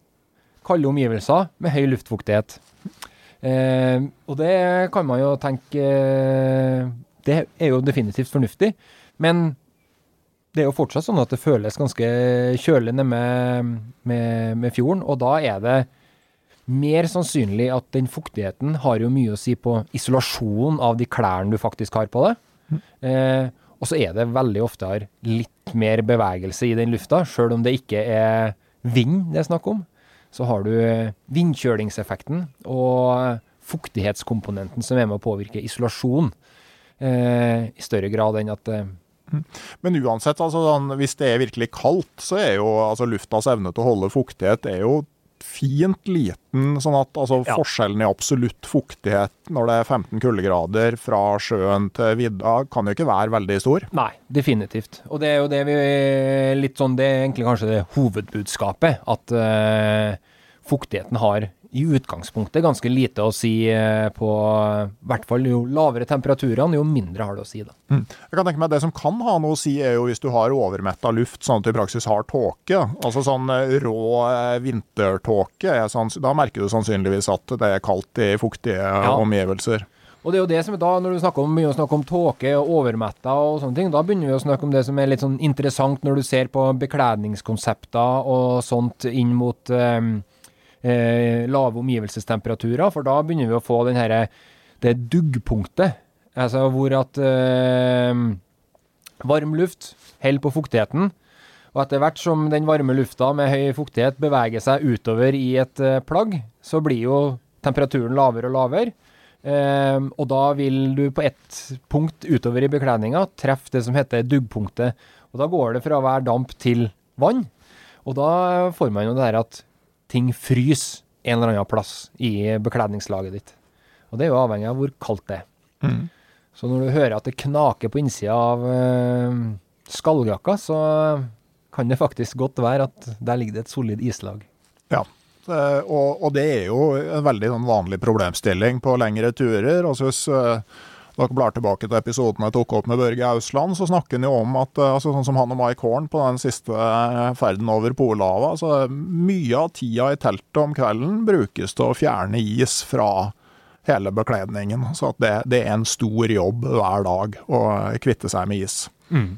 kalde omgivelser med høy luftfuktighet. Eh, og det kan man jo tenke eh, Det er jo definitivt fornuftig. Men det er jo fortsatt sånn at det føles ganske kjølig nede med, med, med fjorden, og da er det mer sannsynlig at den fuktigheten har jo mye å si på isolasjonen av de klærne du faktisk har på deg. Eh, og så er det veldig ofte litt mer bevegelse i den lufta, sjøl om det ikke er vind det er snakk om. Så har du vindkjølingseffekten og fuktighetskomponenten som er med å påvirke isolasjon eh, i større grad enn at eh, Men uansett, altså, sånn, hvis det er virkelig kaldt, så er jo altså, luftas evne til å holde fuktighet er jo fint liten. sånn at altså, Ja. Forskjellen i absolutt fuktighet når det er 15 kuldegrader fra sjøen til vidda, kan jo ikke være veldig stor. Nei, definitivt. Og det er jo det vi litt sånn Det er egentlig kanskje det hovedbudskapet. At uh, fuktigheten har i utgangspunktet ganske lite å si eh, på I hvert fall jo lavere temperaturene, jo mindre har det å si. da. Mm. Jeg kan tenke meg Det som kan ha noe å si, er jo hvis du har overmetta luft, sånn at du i praksis har tåke. Altså sånn eh, rå eh, vintertåke. Sånn, da merker du sannsynligvis at det er kaldt i fuktige ja. omgivelser. Og det er jo det som da, Når du snakker om, begynner å snakke om tåke og overmetta og sånne ting, da begynner vi å snakke om det som er litt sånn interessant når du ser på bekledningskonsepter og sånt inn mot eh, eh, lave omgivelsestemperaturer, for da begynner vi å få den her, det duggpunktet. Altså hvor at eh, varm luft holder på fuktigheten. Og etter hvert som den varme lufta med høy fuktighet beveger seg utover i et eh, plagg, så blir jo temperaturen lavere og lavere. Eh, og da vil du på ett punkt utover i bekledninga treffe det som heter duggpunktet. Og da går det fra å være damp til vann. Og da får man jo det her at ting fryser en eller annen plass i bekledningslaget ditt. Og det er jo avhengig av hvor kaldt det er. Mm. Så når du hører at det knaker på innsida av uh, skalljakka, så kan det faktisk godt være at der ligger det et solid islag. Ja, og, og det er jo en veldig sånn, vanlig problemstilling på lengre turer. Altså hvis uh, dere blar tilbake til episoden jeg tok opp med Børge Ausland, så snakker han jo om at eh, altså, sånn som han og Mike Horn på den siste eh, ferden over Polhavet så Mye av tida i teltet om kvelden brukes til å fjerne is fra hele bekledningen. Så at det, det er en stor jobb hver dag å kvitte seg med is. Mm.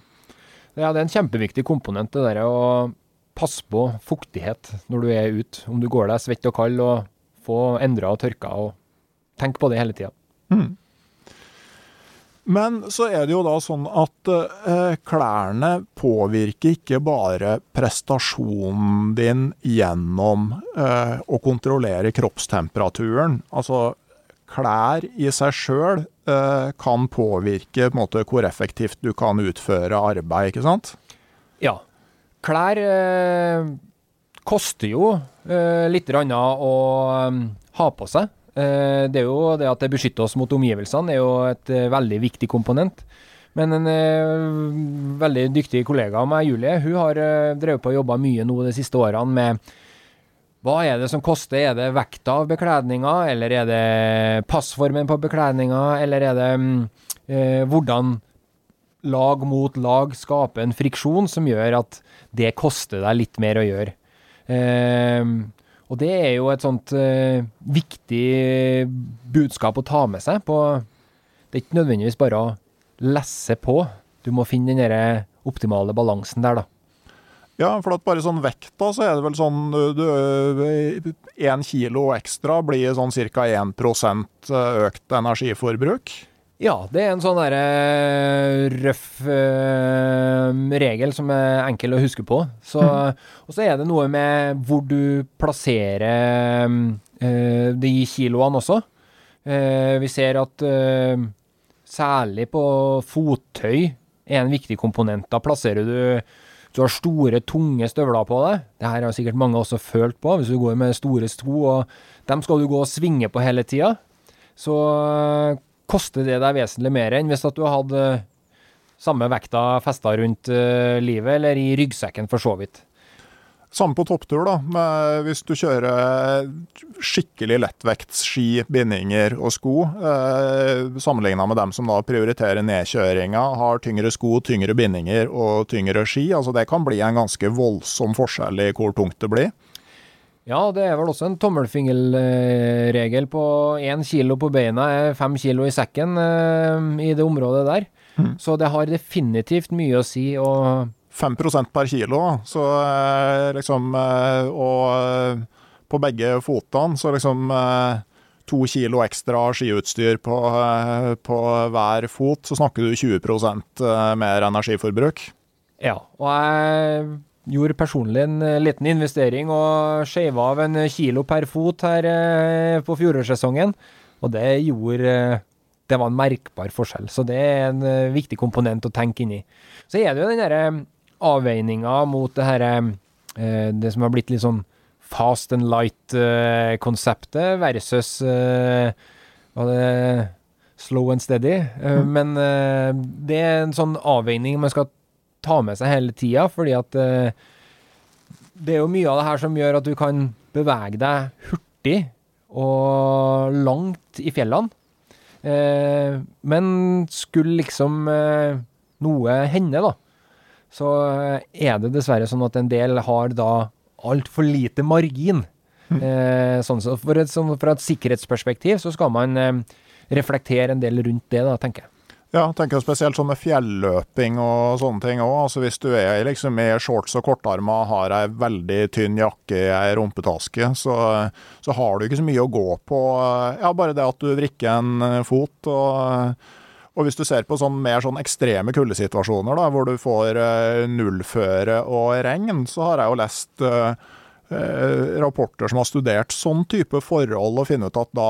Ja, det er en kjempeviktig komponent, det der å passe på fuktighet når du er ute. Om du går deg svett og kald, og få endra og tørka, og tenk på det hele tida. Mm. Men så er det jo da sånn at eh, klærne påvirker ikke bare prestasjonen din gjennom eh, å kontrollere kroppstemperaturen. Altså, klær i seg sjøl eh, kan påvirke på måte, hvor effektivt du kan utføre arbeid, ikke sant? Ja. Klær eh, koster jo eh, litt å um, ha på seg. Eh, det er jo det at det beskytter oss mot omgivelsene, er jo et eh, veldig viktig komponent. Men en eh, veldig dyktig kollega av meg, Julie, hun har drevet på og jobba mye nå de siste årene med hva er det som koster? Er det vekta av bekledninga, eller er det passformen på bekledninga, eller er det eh, hvordan lag mot lag skaper en friksjon som gjør at det koster deg litt mer å gjøre? Eh, og det er jo et sånt uh, viktig budskap å ta med seg. På, det er ikke nødvendigvis bare å lesse på. Du må finne den der optimale balansen der, da. Ja, for at bare sånn vekta, så er det vel sånn Én kilo ekstra blir sånn ca. 1% økt energiforbruk? Ja, det er en sånn derre uh, røff øh, regel som er enkel å huske på. Så, mm. Og så er det noe med hvor du plasserer øh, de kiloene også. vi ser at særlig på fottøy er en viktig komponent. Da plasserer du du har store, tunge støvler på deg. Det her har sikkert mange også følt på, hvis du går med store sko, og dem skal du gå og svinge på hele tida. Så koster det deg vesentlig mer enn hvis at du hadde samme vekta festa rundt uh, livet, eller i ryggsekken for så vidt. Samme på topptur, da. Men hvis du kjører skikkelig lettvektsski, bindinger og sko, eh, sammenligna med dem som da prioriterer nedkjøringa, har tyngre sko, tyngre bindinger og tyngre ski. Altså Det kan bli en ganske voldsom forskjell i hvor tungt det blir. Ja, det er vel også en tommelfingerregel på én kilo på beina er fem kilo i sekken eh, i det området der. Mm. Så det har definitivt mye å si. og 5 per kilo, så eh, liksom eh, Og på begge fotene, så liksom to kilo ekstra skiutstyr på, på hver fot, så snakker du 20% mer energiforbruk. Ja, og jeg gjorde personlig en eh, liten investering og skeiva av en kilo per fot her eh, på fjorårssesongen. Og det gjorde eh, Det var en merkbar forskjell. Så det er en viktig komponent å tenke inn i. Så er det jo den derre avveininga mot det herre Det som har blitt litt sånn fast and light-konseptet versus Hva det slow and steady. Mm. Men det er en sånn avveining man skal ta med seg hele tida, fordi at uh, det er jo mye av det her som gjør at du kan bevege deg hurtig og langt i fjellene. Eh, men skulle liksom eh, noe hende, da, så er det dessverre sånn at en del har da altfor lite margin. Eh, sånn, så for et, sånn, fra et sikkerhetsperspektiv så skal man eh, reflektere en del rundt det, da, tenker jeg. Ja, tenker spesielt sånn med fjelløping og sånne ting òg. Altså hvis du er liksom i shorts og kortarma har ei veldig tynn jakke i ei rumpetaske, så, så, har du ikke så mye å gå på. Ja, bare det at du vrikker en fot. og og hvis du ser på sånn mer sånn ekstreme kuldesituasjoner, da, hvor du får uh, nullføre og regn, så har jeg jo lest uh, uh, rapporter som har studert sånn type forhold, og funnet ut at da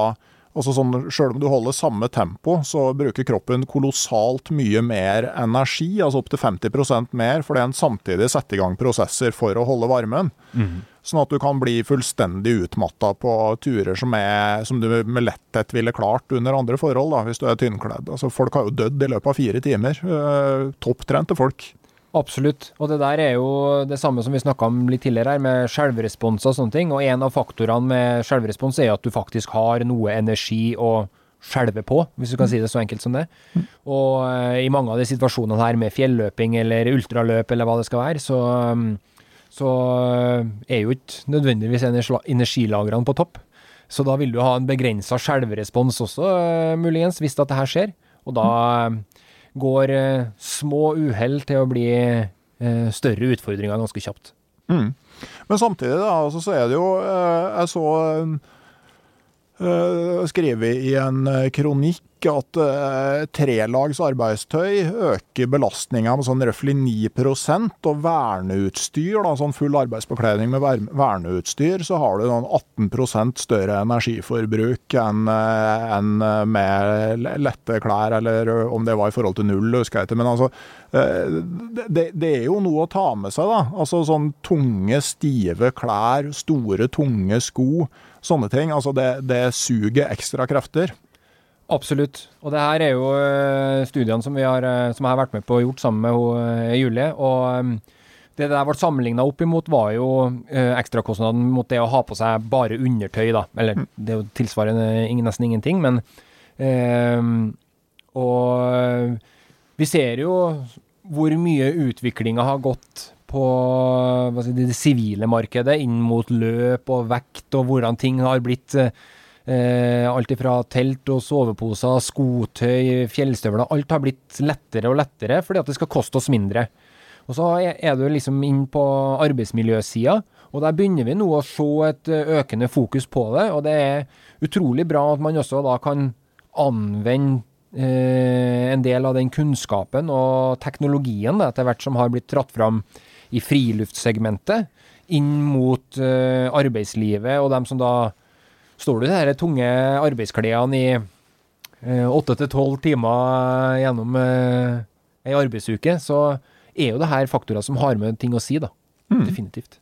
Altså sånn, Selv om du holder samme tempo, så bruker kroppen kolossalt mye mer energi, altså opptil 50% mer, fordi en samtidig setter i gang prosesser for å holde varmen. Mm. Sånn at du kan bli fullstendig utmatta på turer som, er, som, du med letthet ville klart under andre forhold, da, hvis du er tynnkledd. Altså, folk har jo dødd i løpet av fire timer. Uh, Topptrente folk. Absolutt. Og det der er jo det samme som vi snakka om litt tidligere her, med skjelvrespons og sånne ting. Og en av faktorene med skjelvrespons er at du faktisk har noe energi å skjelve på, hvis du kan si det så enkelt som det. Mm. Og uh, i mange av de situasjonene her med fjelløping eller ultraløp eller hva det skal være, så, um, så uh, er jo ikke nødvendigvis energilagrene på topp. Så da vil du ha en begrensa skjelvrespons også, uh, muligens, hvis at det her skjer. Og da går eh, små uhell til å bli eh, større utfordringer ganske kjapt. Mm. Men samtidig da, altså, så er det jo eh, Jeg så skrevet i en kronikk at uh, trelags arbeidstøy øker belastninga med sånn røftlig 9 og verneutstyr, da, sånn full arbeidsbekledning med verneutstyr, så har du sånn 18 større energiforbruk enn en med lette klær, eller om det var i forhold til null, husker jeg ikke. Men altså, det, er jo noe å ta med seg, da. Altså sånn tunge, stive klær, store, tunge sko. Sånne ting. Altså det, det suger ekstra krefter. Absolutt. Og det her er jo uh, studiene som, har, uh, som, jeg har vært med på og gjort sammen med uh, Julie. Og um, det der ble sammenligna opp imot, var jo ekstrakostnaden mot det å ha på seg bare undertøy, da. Eller mm. det er jo tilsvarende nesten ingenting, men Og vi ser jo hvor mye utviklinga har gått på si, det sivile markedet inn mot løp og vekt, og hvordan ting har blitt Eh, alt ifra telt og soveposer, skotøy, fjellstøvler. Alt har blitt lettere og lettere fordi at det skal koste oss mindre. Og så er du liksom inn på arbeidsmiljøsida, og der begynner vi nå å se et eh, økende fokus på det. Og det er utrolig bra at man også da kan anvende eh, en del av den kunnskapen og teknologien da, etter hvert som har blitt tratt fram i friluftssegmentet, inn mot uh, arbeidslivet og dem som da står du i de tunge arbeidsklærne i eh, åtte til tolv timer gjennom uh, ei arbeidsuke, så er jo det her faktorer som har med ting å si, da. Mm. Definitivt.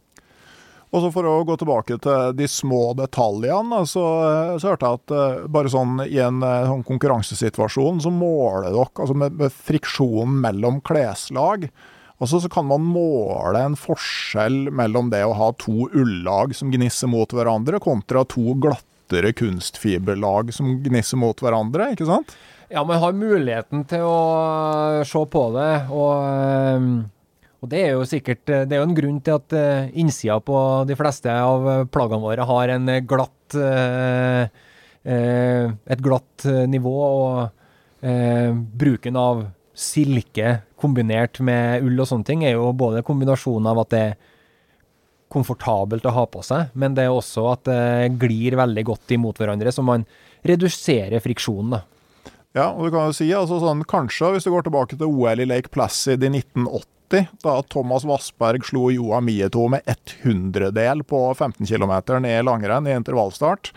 Og så For å gå tilbake til de små detaljene, så, så hørte jeg at bare sånn i en sånn konkurransesituasjon så måler dere altså med, med friksjonen mellom kleslag. Og så kan man måle en forskjell mellom det å ha to ullag som gnisser mot hverandre, kontra to glattere kunstfiberlag som gnisser mot hverandre, ikke sant? Ja, man har muligheten til å se på det, og, ehm, og det er jo sikkert Det er jo en grunn til at eh, innsida på de fleste av plaggene våre har en glatt eh, eh, et glatt nivå, og bruken av silke kombinert med ull og sånne ting, er jo både kombinasjonen av at det er komfortabelt å ha på seg, men det er også at det glir veldig godt imot hverandre, så man reduserer friksjonen. da. Ja, og du kan jo si altså sånn, kanskje hvis du går tilbake til OL i Lake Placid i 1980, da Thomas Vassberg slo Joa Mieto med ett hundredel på 15 km ned langrenn i intervallstart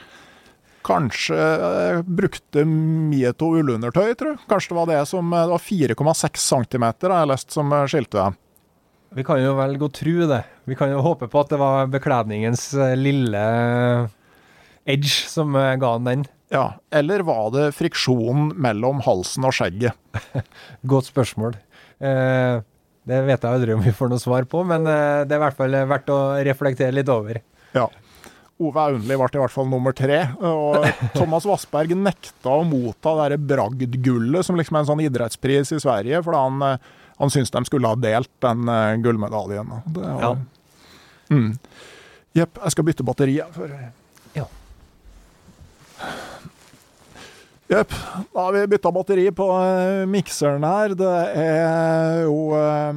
Kanskje eh, brukte Mieto ullundertøy, tror jeg. Kanskje det var det som eh, Det var 4,6 cm har jeg lest som eh, skilte dem. Vi kan jo velge å tro det. Vi kan jo håpe på at det var bekledningens lille edge som ga han den. Ja, eller var det friksjonen mellom halsen og skjegget? Godt spørsmål. Eh, det vet jeg aldri om vi får noe svar på, men det er i hvert fall verdt å reflektere litt over. Ja. Ove Aunli ble i hvert fall nummer tre. Og Thomas Vassberg nekta å motta det bragdgullet, som liksom er en sånn idrettspris i Sverige, fordi han, eh, han syntes de skulle ha delt den uh, gullmedaljen. Det var, ja. mm. Jepp, jeg skal bytte batteri. For... Ja. Jepp. Da har vi bytta batteri på uh, mikseren her. Det er jo Eh,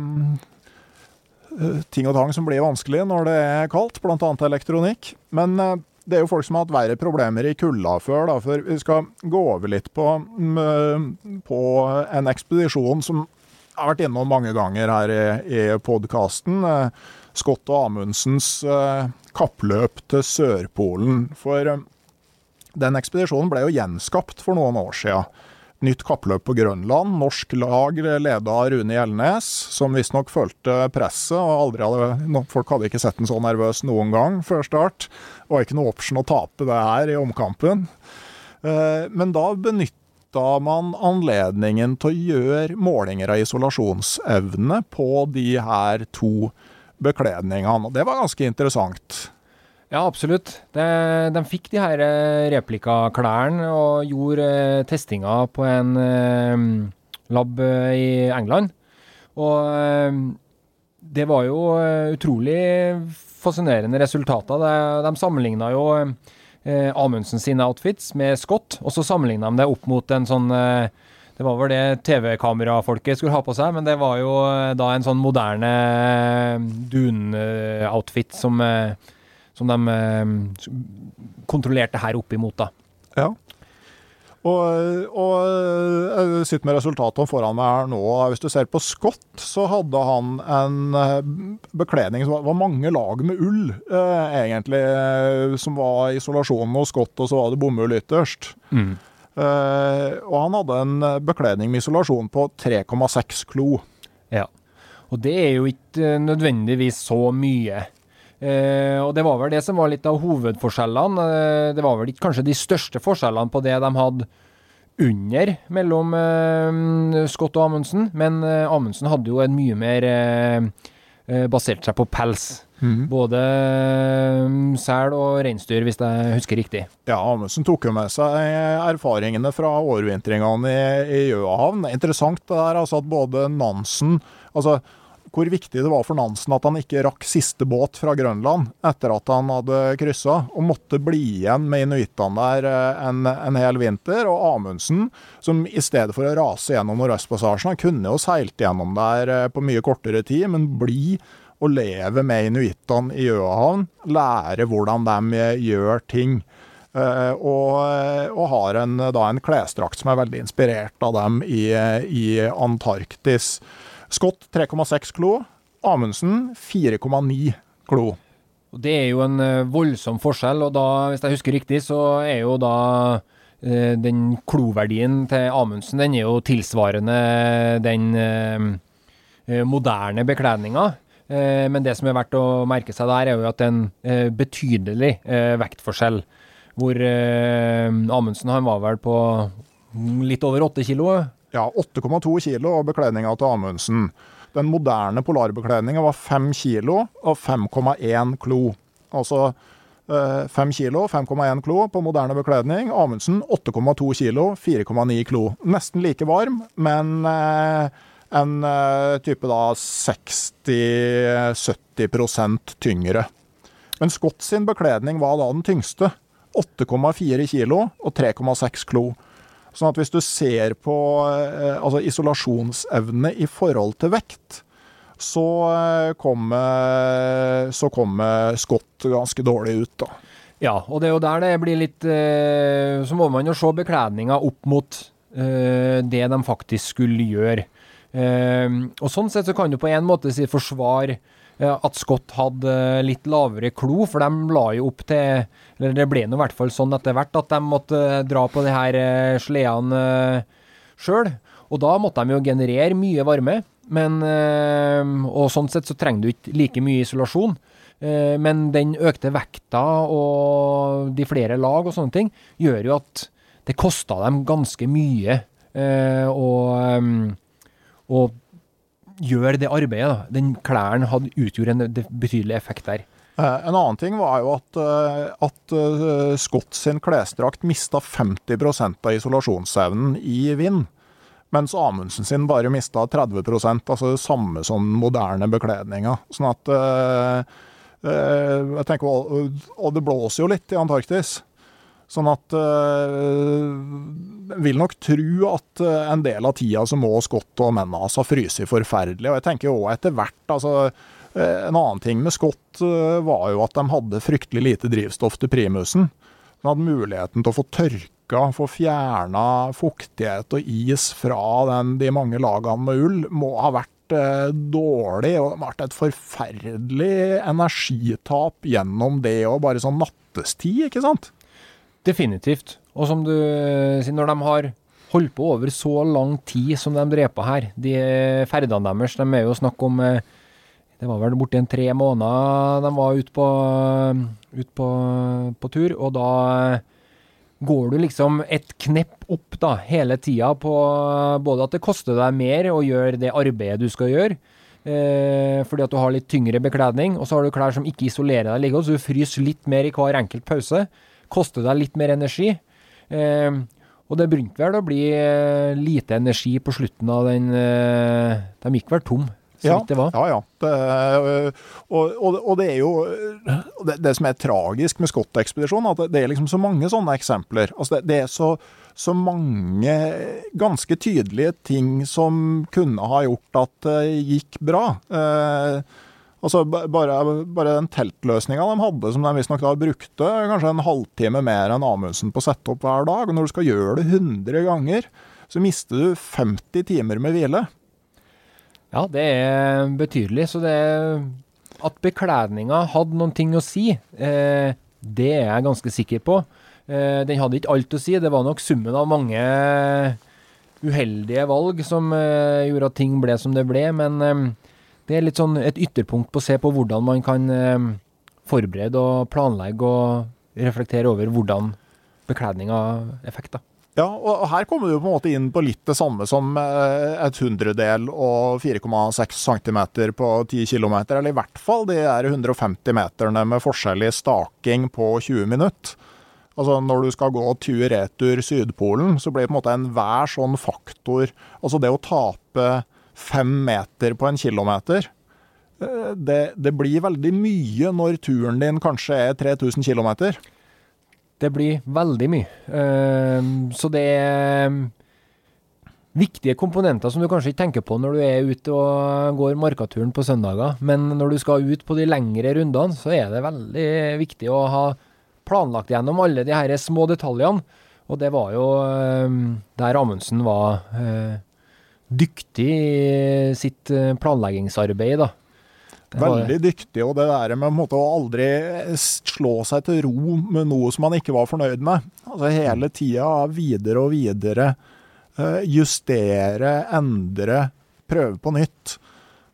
ting og tang som blir vanskelig når det er kaldt, bl.a. elektronikk. Men eh, det er jo folk som har hatt verre problemer i kulda før, da, for vi skal gå over litt på, mm, på en ekspedisjon som jeg har vært innom mange ganger her i, i podkasten. Eh, Scott og Amundsens kappløp til Sørpolen. For den ekspedisjonen ble jo gjenskapt for noen år siden nytt kappløp på Grønland. Norsk lag leda av Rune Gjelnes, som visstnok følte presset. og aldri hadde, Folk hadde ikke sett den så nervøs noen gang før start. Det var ikke noe option å tape det her i omkampen. Eh, men da benytta man anledningen til å gjøre målinger av isolasjonsevne på de her to bekledningene. Og det var ganske interessant. Ja, absolutt. De, de fikk de her eh, replikaklærne og gjorde eh, testinga på en eh, lab i England. Og det var jo utrolig fascinerende resultater. De, de sammenligna jo Amundsen sine outfits med Scott, og så sammenligna de det opp mot en sånn det var vel det TV-kamerafolket skulle ha på seg, men det var jo da en sånn moderne dun-outfit som som de eh, kontrollerte her oppimot, da. Ja. Og, og, jeg sitter med resultatene foran meg her nå. Hvis du ser på Scott, så hadde han en eh, bekledning som var mange lag med ull, eh, egentlig, som var isolasjonen hos Scott, og så var det bomull ytterst. Mm. Eh, og han hadde en bekledning med isolasjon på 3,6 klo. Ja. Og det er jo ikke nødvendigvis så mye. Eh, og det var vel det som var litt av hovedforskjellene. Eh, det var vel ikke kanskje de største forskjellene på det de hadde under mellom eh, Scott og Amundsen, men eh, Amundsen hadde jo en mye mer eh, eh, basert seg på pels. Mm. Både sel og reinsdyr, hvis jeg husker riktig. Ja, Amundsen tok jo med seg erfaringene fra overvintringene i, i Gjøahavn. Interessant det der, altså at både Nansen altså hvor viktig det var for Nansen at han ikke rakk siste båt fra Grønland etter at han hadde kryssa, og måtte bli igjen med inuittene der eh, en, en, hel vinter. Og Amundsen, som i stedet for å rase gjennom Nordøstpassasjen, han kunne jo seilt gjennom der eh, på mye kortere tid, men bli og leve med inuittene i Gjøahavn, lære hvordan de eh, gjør ting. Og, og, har en, da en klesdrakt som er veldig inspirert av dem i, i Antarktis. Scott 3,6 klo. Amundsen 4,9 klo. Det er jo en uh, voldsom forskjell, og da, hvis jeg husker riktig, så er jo da uh, den kloverdien til Amundsen den er jo tilsvarende den uh, moderne bekledninga. men det som er verdt å merke seg der, er jo at det er en betydelig vektforskjell. Hvor Amundsen han var vel på litt over åtte kilo? Ja, 8,2 kilo av bekledninga til Amundsen. Den moderne polarbekledninga var 5 kilo og 5,1 klo. Altså 5 kilo kilo, 5,1 klo på moderne bekledning. Amundsen 8,2 kilo, 4,9 klo. Nesten like varm, men eh, en eh, type da 60-70% tyngre. Men Scott sin bekledning var da den tyngste. 8,4 kilo og 3,6 klo. Sånn at hvis du ser på eh, altså isolasjonsevne i forhold til vekt, så eh, kommer kom Scott ganske dårlig ut, da. Ja, og det er jo der det blir litt eh, Så må man jo se bekledninga opp mot det de faktisk skulle gjøre. og sånn sett så kan du på en måte si forsvare at Scott hadde litt lavere klo, for de la jo opp til Eller det ble nå i hvert fall sånn etter hvert at de måtte dra på de her eh, sledene eh, sjøl. Og da måtte de jo generere mye varme, men eh, Og sånn sett så trenger du ikke like mye isolasjon. Men den økte vekta og de flere lag og sånne ting gjør jo at det kosta dem ganske mye. å, og gjøre det arbeidet. da. Den klærne hadde utgjort en betydelig effekt der. Eh, En annen ting var jo at, eh, at eh, Scott sin klesdrakt mista 50% av isolasjonsevnen i vind. Mens Amundsen sin bare mista 30 altså det samme som moderne bekledninga. Sånn at jeg tenker, og det blåser jo litt i Antarktis. Sånn at Jeg vil nok tro at eh, en del av tida så må Scott og mennene hans ha fryst forferdelig. Og jeg tenker òg etter hvert altså, eh, En annen ting med Scott var jo at de hadde fryktelig lite drivstoff til primusen. De hadde muligheten til å få tørka, få fjerna fuktighet og is fra den, de mange lagene med ull, må ha vært dårlig. Og vært et forferdelig energitap gjennom det, og bare sånn nattestid, ikke sant? Definitivt. Og som du sier, når de har holdt på over så lang tid som de drev på her De ferdene deres, de er jo snakk om eh, Det var vel borti en tre måneder de var ute på, ut på, på tur, og da går du liksom et knepp opp da, hele tida på både at det koster deg mer å gjøre det arbeidet du skal gjøre, eh, fordi at du har litt tyngre bekledning, og så har du klær som ikke isolerer deg like godt, så du fryser litt mer i hver enkelt pause. Koster deg litt mer energi. Eh, og det begynte vel å bli eh, lite energi på slutten av den eh, De gikk vel tom, så vidt det var. Ja, ja. Det, er, og, og, og det er jo det, det som er tragisk med Scott-ekspedisjonen, at det er liksom så mange sånne eksempler. Altså det, det er så, så mange ganske tydelige ting som kunne ha gjort at det gikk bra. Eh, altså bare, bare den teltløsninga de hadde, som de visstnok da brukte kanskje en halvtime mer enn Amundsen på å sette opp hver dag. Og når du skal gjøre det 100 ganger, så mister du 50 timer med hvile. Ja, det er betydelig. Så det At bekledninga hadde noen ting å si, eh, det er jeg ganske sikker på. Eh, den hadde ikke alt å si. Det var nok summen av mange uheldige valg som eh, gjorde at ting ble som det ble. Men eh, det er litt sånn et ytterpunkt på å se på hvordan man kan eh, forberede og planlegge og reflektere over hvordan bekledning har effekt. Ja, og her kommer du på en måte inn på litt det samme som eh, et hundredel og 4,6 cm på 10 km, eller i hvert fall de er 150 meterne med forskjellig staking på 20 minutter. Altså Når du skal gå tur-retur Sydpolen, så blir det på en måte enhver sånn faktor Altså det å tape fem meter på en kilometer, eh, det, det blir veldig mye når turen din kanskje er 3000 km. Det blir veldig mye. Ehm, så det er viktige komponenter som du kanskje ikke tenker på når du er ute og går markaturen på søndager. Men når du skal ut på de lengre rundene, så er det veldig viktig å ha planlagt gjennom alle de her små detaljene. Og det var jo ehm, der Amundsen var eh, dyktig i sitt eh, planleggingsarbeid, da. Veldig dyktig, og det der med å aldri slå seg til ro med noe som man ikke var fornøyd med. Altså hele tida videre og videre. eh, Justere, endre, prøve på nytt.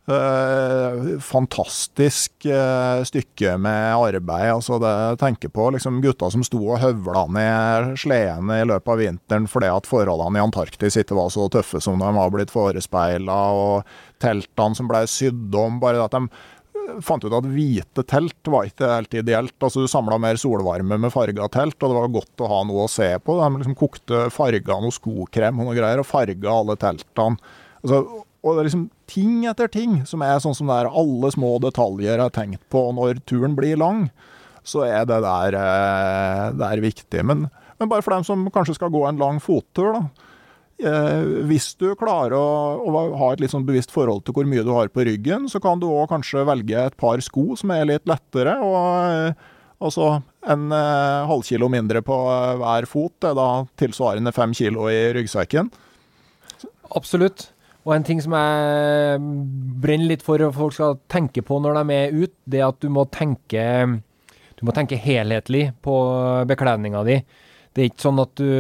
Eh, fantastisk eh, stykke med arbeid. altså det tenker på liksom gutta som sto og høvla ned sledene i løpet av vinteren fordi at forholdene i Antarktis ikke var så tøffe som de var blitt forespeila, og teltene som ble sydd om. bare at de eh, fant ut at hvite telt var ikke helt ideelt. altså Du samla mer solvarme med farga telt, og det var godt å ha noe å se på. De liksom kokte farga noe skokrem og noe greier, og farga alle teltene. Altså, og det er liksom ting etter ting som er sånn som det er alle små detaljer er tenkt på. Når turen blir lang, så er det der, eh, det er viktig. Men, men bare for dem som kanskje skal gå en lang fottur, da. Eh, hvis du klarer å, å ha et litt sånn bevisst forhold til hvor mye du har på ryggen, så kan du òg kanskje velge et par sko som er litt lettere. og Altså en eh, halvkilo mindre på hver fot, er da tilsvarende fem kilo i ryggsekken. Absolutt. Og en ting som jeg brenner litt for at folk skal tenke på når de er ute, det er at du må tenke Du må tenke helhetlig på bekledninga di. Det er ikke sånn at du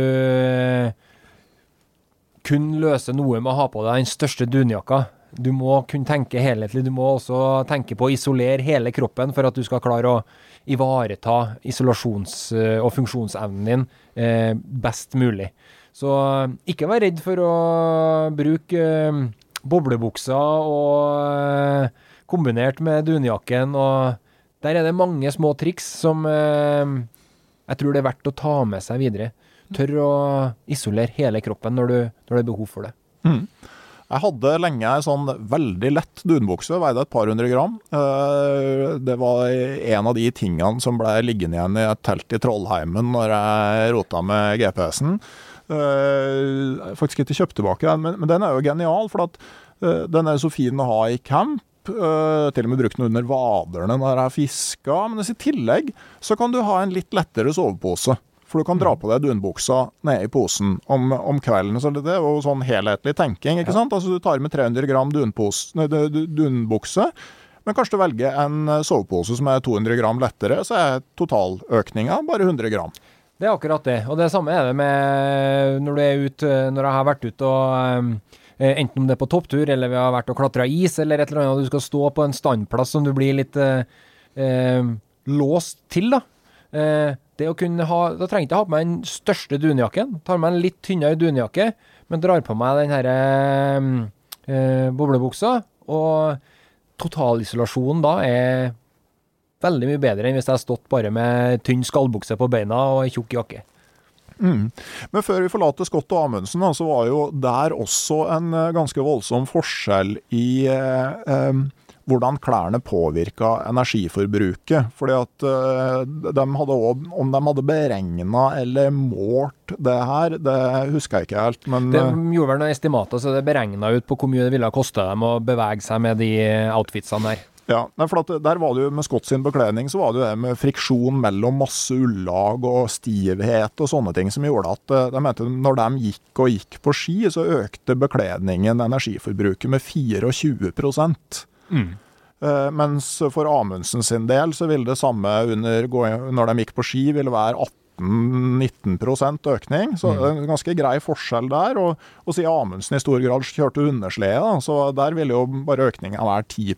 kun løser noe med å ha på deg den største dunjakka. Du må kunne tenke helhetlig. Du må også tenke på å isolere hele kroppen for at du skal klare å ivareta isolasjons- og funksjonsevnen din eh, best mulig. Så eh, ikke vær redd for å bruke eh, boblebukser og eh, kombinert med dunjakken og Der er det mange små triks som jeg tror det er verdt å ta med seg videre. Tør å isolere hele kroppen når, du, når det er behov for det. Mm. Jeg hadde lenge ei sånn veldig lett dunbukse, veide et par hundre gram. Det var en av de tingene som ble liggende igjen i et telt i Trollheimen når jeg rota med GPS-en. Uh, faktisk ikke kjøpt tilbake den, men, men, den er jo genial. For at, uh, den er så fin å ha i camp. Uh, til og med brukt den under vaderne når jeg fiska. Men i tillegg så kan du ha en litt lettere sovepose. For du kan dra på deg dunbuksa nede i posen om, om kvelden. Så det er jo sånn helhetlig tenking. ikke ja. sant? Altså Du tar med 300 gram dunpose, nei, dunbukse. Men kanskje du velger en sovepose som er 200 gram lettere, så er totaløkninga bare 100 gram. Det er akkurat det. Og det samme er det med når du er ute, når jeg har vært ute og eh, Enten om det er på topptur, eller vi har vært og klatra is, eller et eller annet, og du skal stå på en standplass som du blir litt eh, eh, låst til, da. Eh, det å kunne ha Da trenger jeg ikke ha på meg den største dunjakken. Tar meg en litt tynnere dunjakke, men drar på meg den herre eh, eh, boblebuksa. Og totalisolasjonen da er veldig mye bedre enn hvis jeg hadde stått bare med tynn skallbukse på beina og ei tjukk jakke. Mm. Men før vi forlater Scott og Amundsen, så var jo der også en eh, ganske voldsom forskjell i eh, eh, hvordan klærne påvirka energiforbruket. Fordi at uh, de hadde også, Om de hadde beregna eller målt det her, det husker jeg ikke helt. Men, de gjorde vel noen estimater, så det beregna ut på hvor mye det ville koste dem å bevege seg med de outfitsene der. Ja, for der var det jo Med Scott sin bekledning så var det jo det med friksjon mellom masse ullag og stivhet og sånne ting som gjorde at eh, de mente når de gikk og gikk på ski, så økte bekledningen energiforbruket med 24 mm. Uh, mens for Amundsen sin del så ville det samme under, når de gikk på ski, ville være 18 18-19% økning. Så mm. det er en ganske grei forskjell der. Og, og siden Amundsen i stor grad kjørte underslede, så der ville jo bare økninga være 10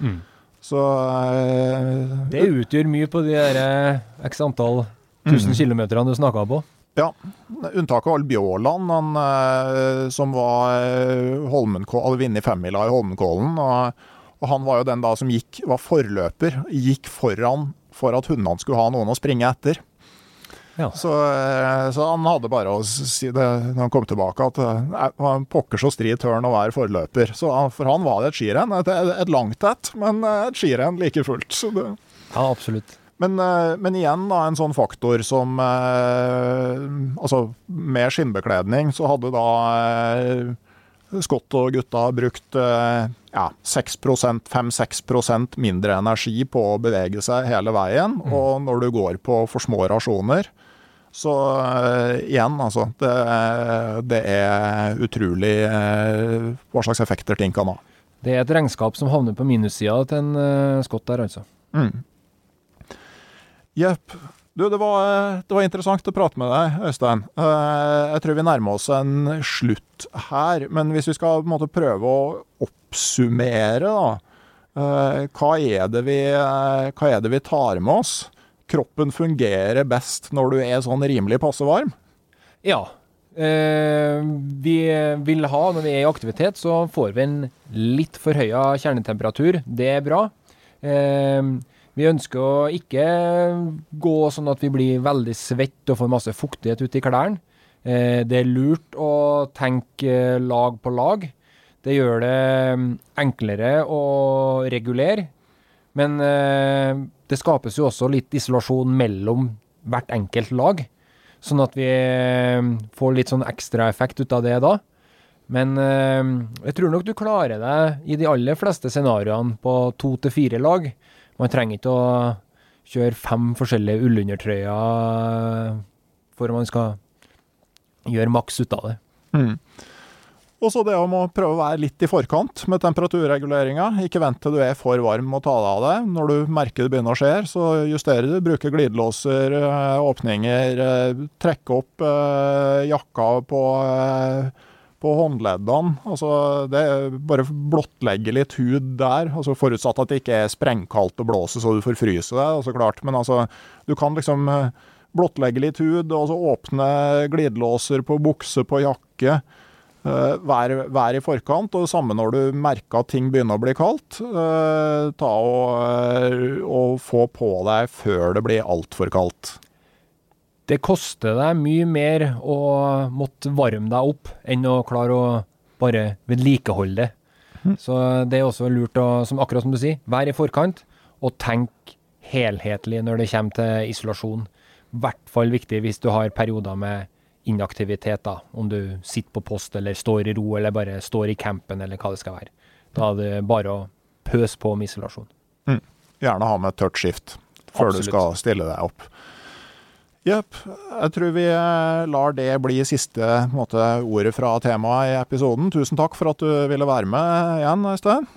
mm. Så eh, Det utgjør mye på de der eh, x antall tusen mm. kilometerne du snakka på. Ja, unntaket av Bjåland, han eh, som var eh, Holmenkål, hadde vunnet femmila i Holmenkollen. Og, og, han var jo den da som gikk, var forløper, gikk foran for at hundene skulle ha noen å springe etter. Ja. Så, eh, så, han hadde bare å si det når han kom tilbake, at han pokker så stri tørn å være forløper. Så for han var det et skirenn. Et, et langt et, men eh, et skirenn like fullt. ja, absolutt. Men, men, igjen da, en sånn faktor som Altså, med skinnbekledning så hadde da Scott og gutta brukt ja, 5-6% mindre energi på å bevege seg hele veien. Mm. Og når du går på for små rasjoner, så uh, igjen, altså. Det, det, er utrolig uh, hva slags effekter ting kan ha. Det er et regnskap som havner på minussida til en uh, skott der, altså. Mm. Jepp. Du, det var, det var, interessant å prate med deg, Øystein. Jeg tror vi nærmer oss en slutt her. Men hvis vi skal på en måte prøve å oppsummere, da. Hva er det vi, er det vi tar med oss? Kroppen fungerer best når du er sånn rimelig passe varm? Ja. Eh, vi vil ha, når vi er i aktivitet, så får vi en litt forhøya kjernetemperatur. Det er bra. Eh, vi ønsker å ikke gå sånn at vi blir veldig svett og får masse fuktighet ute i klærne. Eh, det er lurt å tenke lag på lag. Det gjør det enklere å regulere. Men eh, det skapes jo også litt isolasjon mellom hvert enkelt lag. Sånn at vi eh, får litt sånn ekstraeffekt ut av det da. Men eh, jeg tror nok du klarer deg i de aller fleste scenarioene på to til fire lag. Man trenger ikke å kjøre fem forskjellige ullundertrøyer for man skal gjøre maks ut av det. Mm. Og så det om å prøve å være litt i forkant med temperaturreguleringa. Ikke vent til du er for varm og ta deg av det. Når du merker det begynner å skje, så justerer du. Bruker glidelåser, eh, åpninger. Eh, trekke opp eh, jakka på, på håndleddene. Altså, det bare blottlegge litt hud der. Altså, forutsatt at det ikke er sprengkaldt og blåser så du får fryse deg. Altså, klart. Men altså, du kan liksom blottlegge litt hud, og så åpne glidelåser på bukse, på jakke. Uh, vær, vær, i forkant, og det samme når du merker at ting begynner å bli kaldt. Uh, ta og, uh, og, få på deg før det blir altfor kaldt. Det koster deg mye mer å måtte varme deg opp enn å klare å bare vedlikeholde det. Mm. Så det er også lurt å, som akkurat som du sier, være i forkant og tenk helhetlig når det kommer til isolasjon. I hvert fall viktig hvis du har perioder med inaktivitet, da. Om du sitter på post eller står i ro eller bare står i campen eller hva det skal være. Da er det bare å pøse på med isolasjon. Mm. Gjerne ha med tørt skift før Absolutt. du skal stille deg opp. Jepp. Jeg tror vi eh, lar det bli siste måte, ordet fra temaet i episoden. Tusen takk for at du ville være med igjen, Øystein.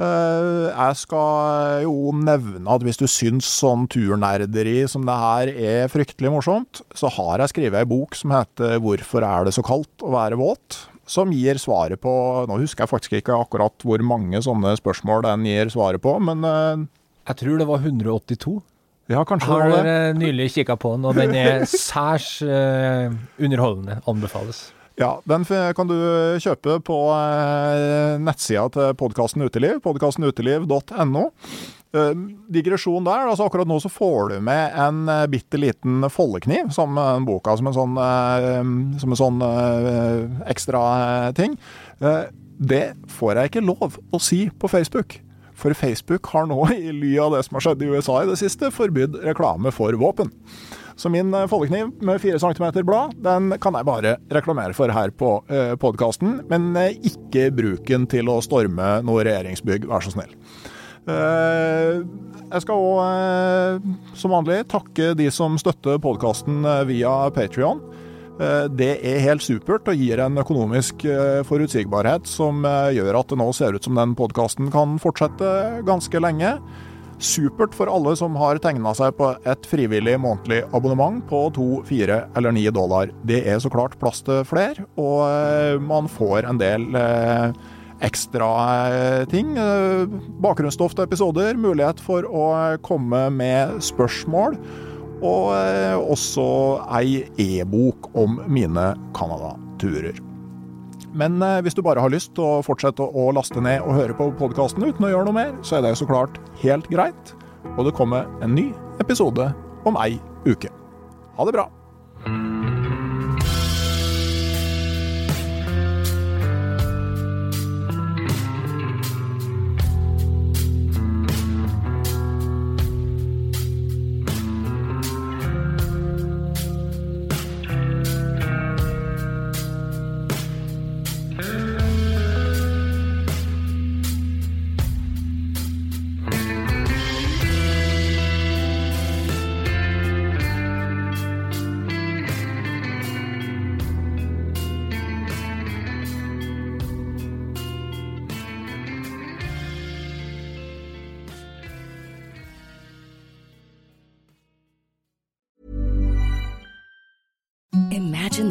Eh, jeg skal jo nevne at hvis du syns sånn turnerderi som det her er fryktelig morsomt, så har jeg skrevet ei bok som heter 'Hvorfor er det så kaldt å være våt?' Som gir svaret på Nå husker jeg faktisk ikke akkurat hvor mange sånne spørsmål den gir svaret på, men uh, Jeg tror det var 182. Ja, kanskje har det. Nylig kikka på den, og den er særs uh, underholdende. Anbefales. Ja, den kan du kjøpe på eh, nettsida til podkasten Uteliv, podkastenuteliv.no. Eh, digresjon der. altså Akkurat nå så får du med en eh, bitte liten foldekniv som boka, som en sånn, som en sånn ekstra ting. Det får jeg ikke lov å si på Facebook. For Facebook har nå, i ly av det som har skjedd i USA i det siste, forbydd reklame for våpen. Så min eh, foldekniv med 4 cm blad, den kan jeg bare reklamere for her på eh, podkasten. Men eh, ikke bruk den til å storme noe regjeringsbygg, vær så snill. Jeg skal òg, som vanlig, takke de som støtter podkasten via Patrion. Det er helt supert og gir en økonomisk forutsigbarhet som gjør at det nå ser ut som den podkasten kan fortsette ganske lenge. Supert for alle som har tegna seg på et frivillig månedlig abonnement på to, fire eller ni dollar. Det er så klart plass til flere, og eh, man får en del eh, ekstra eh, ting. Bakgrunnsstoff til episoder, mulighet for å komme med spørsmål. Og også ei e-bok om mine Canada-turer. Men eh, hvis du bare har lyst til å fortsette å laste ned og høre på podkasten uten å gjøre noe mer, så er det så klart helt greit. Og det kommer en ny episode om ei uke. Ha det bra.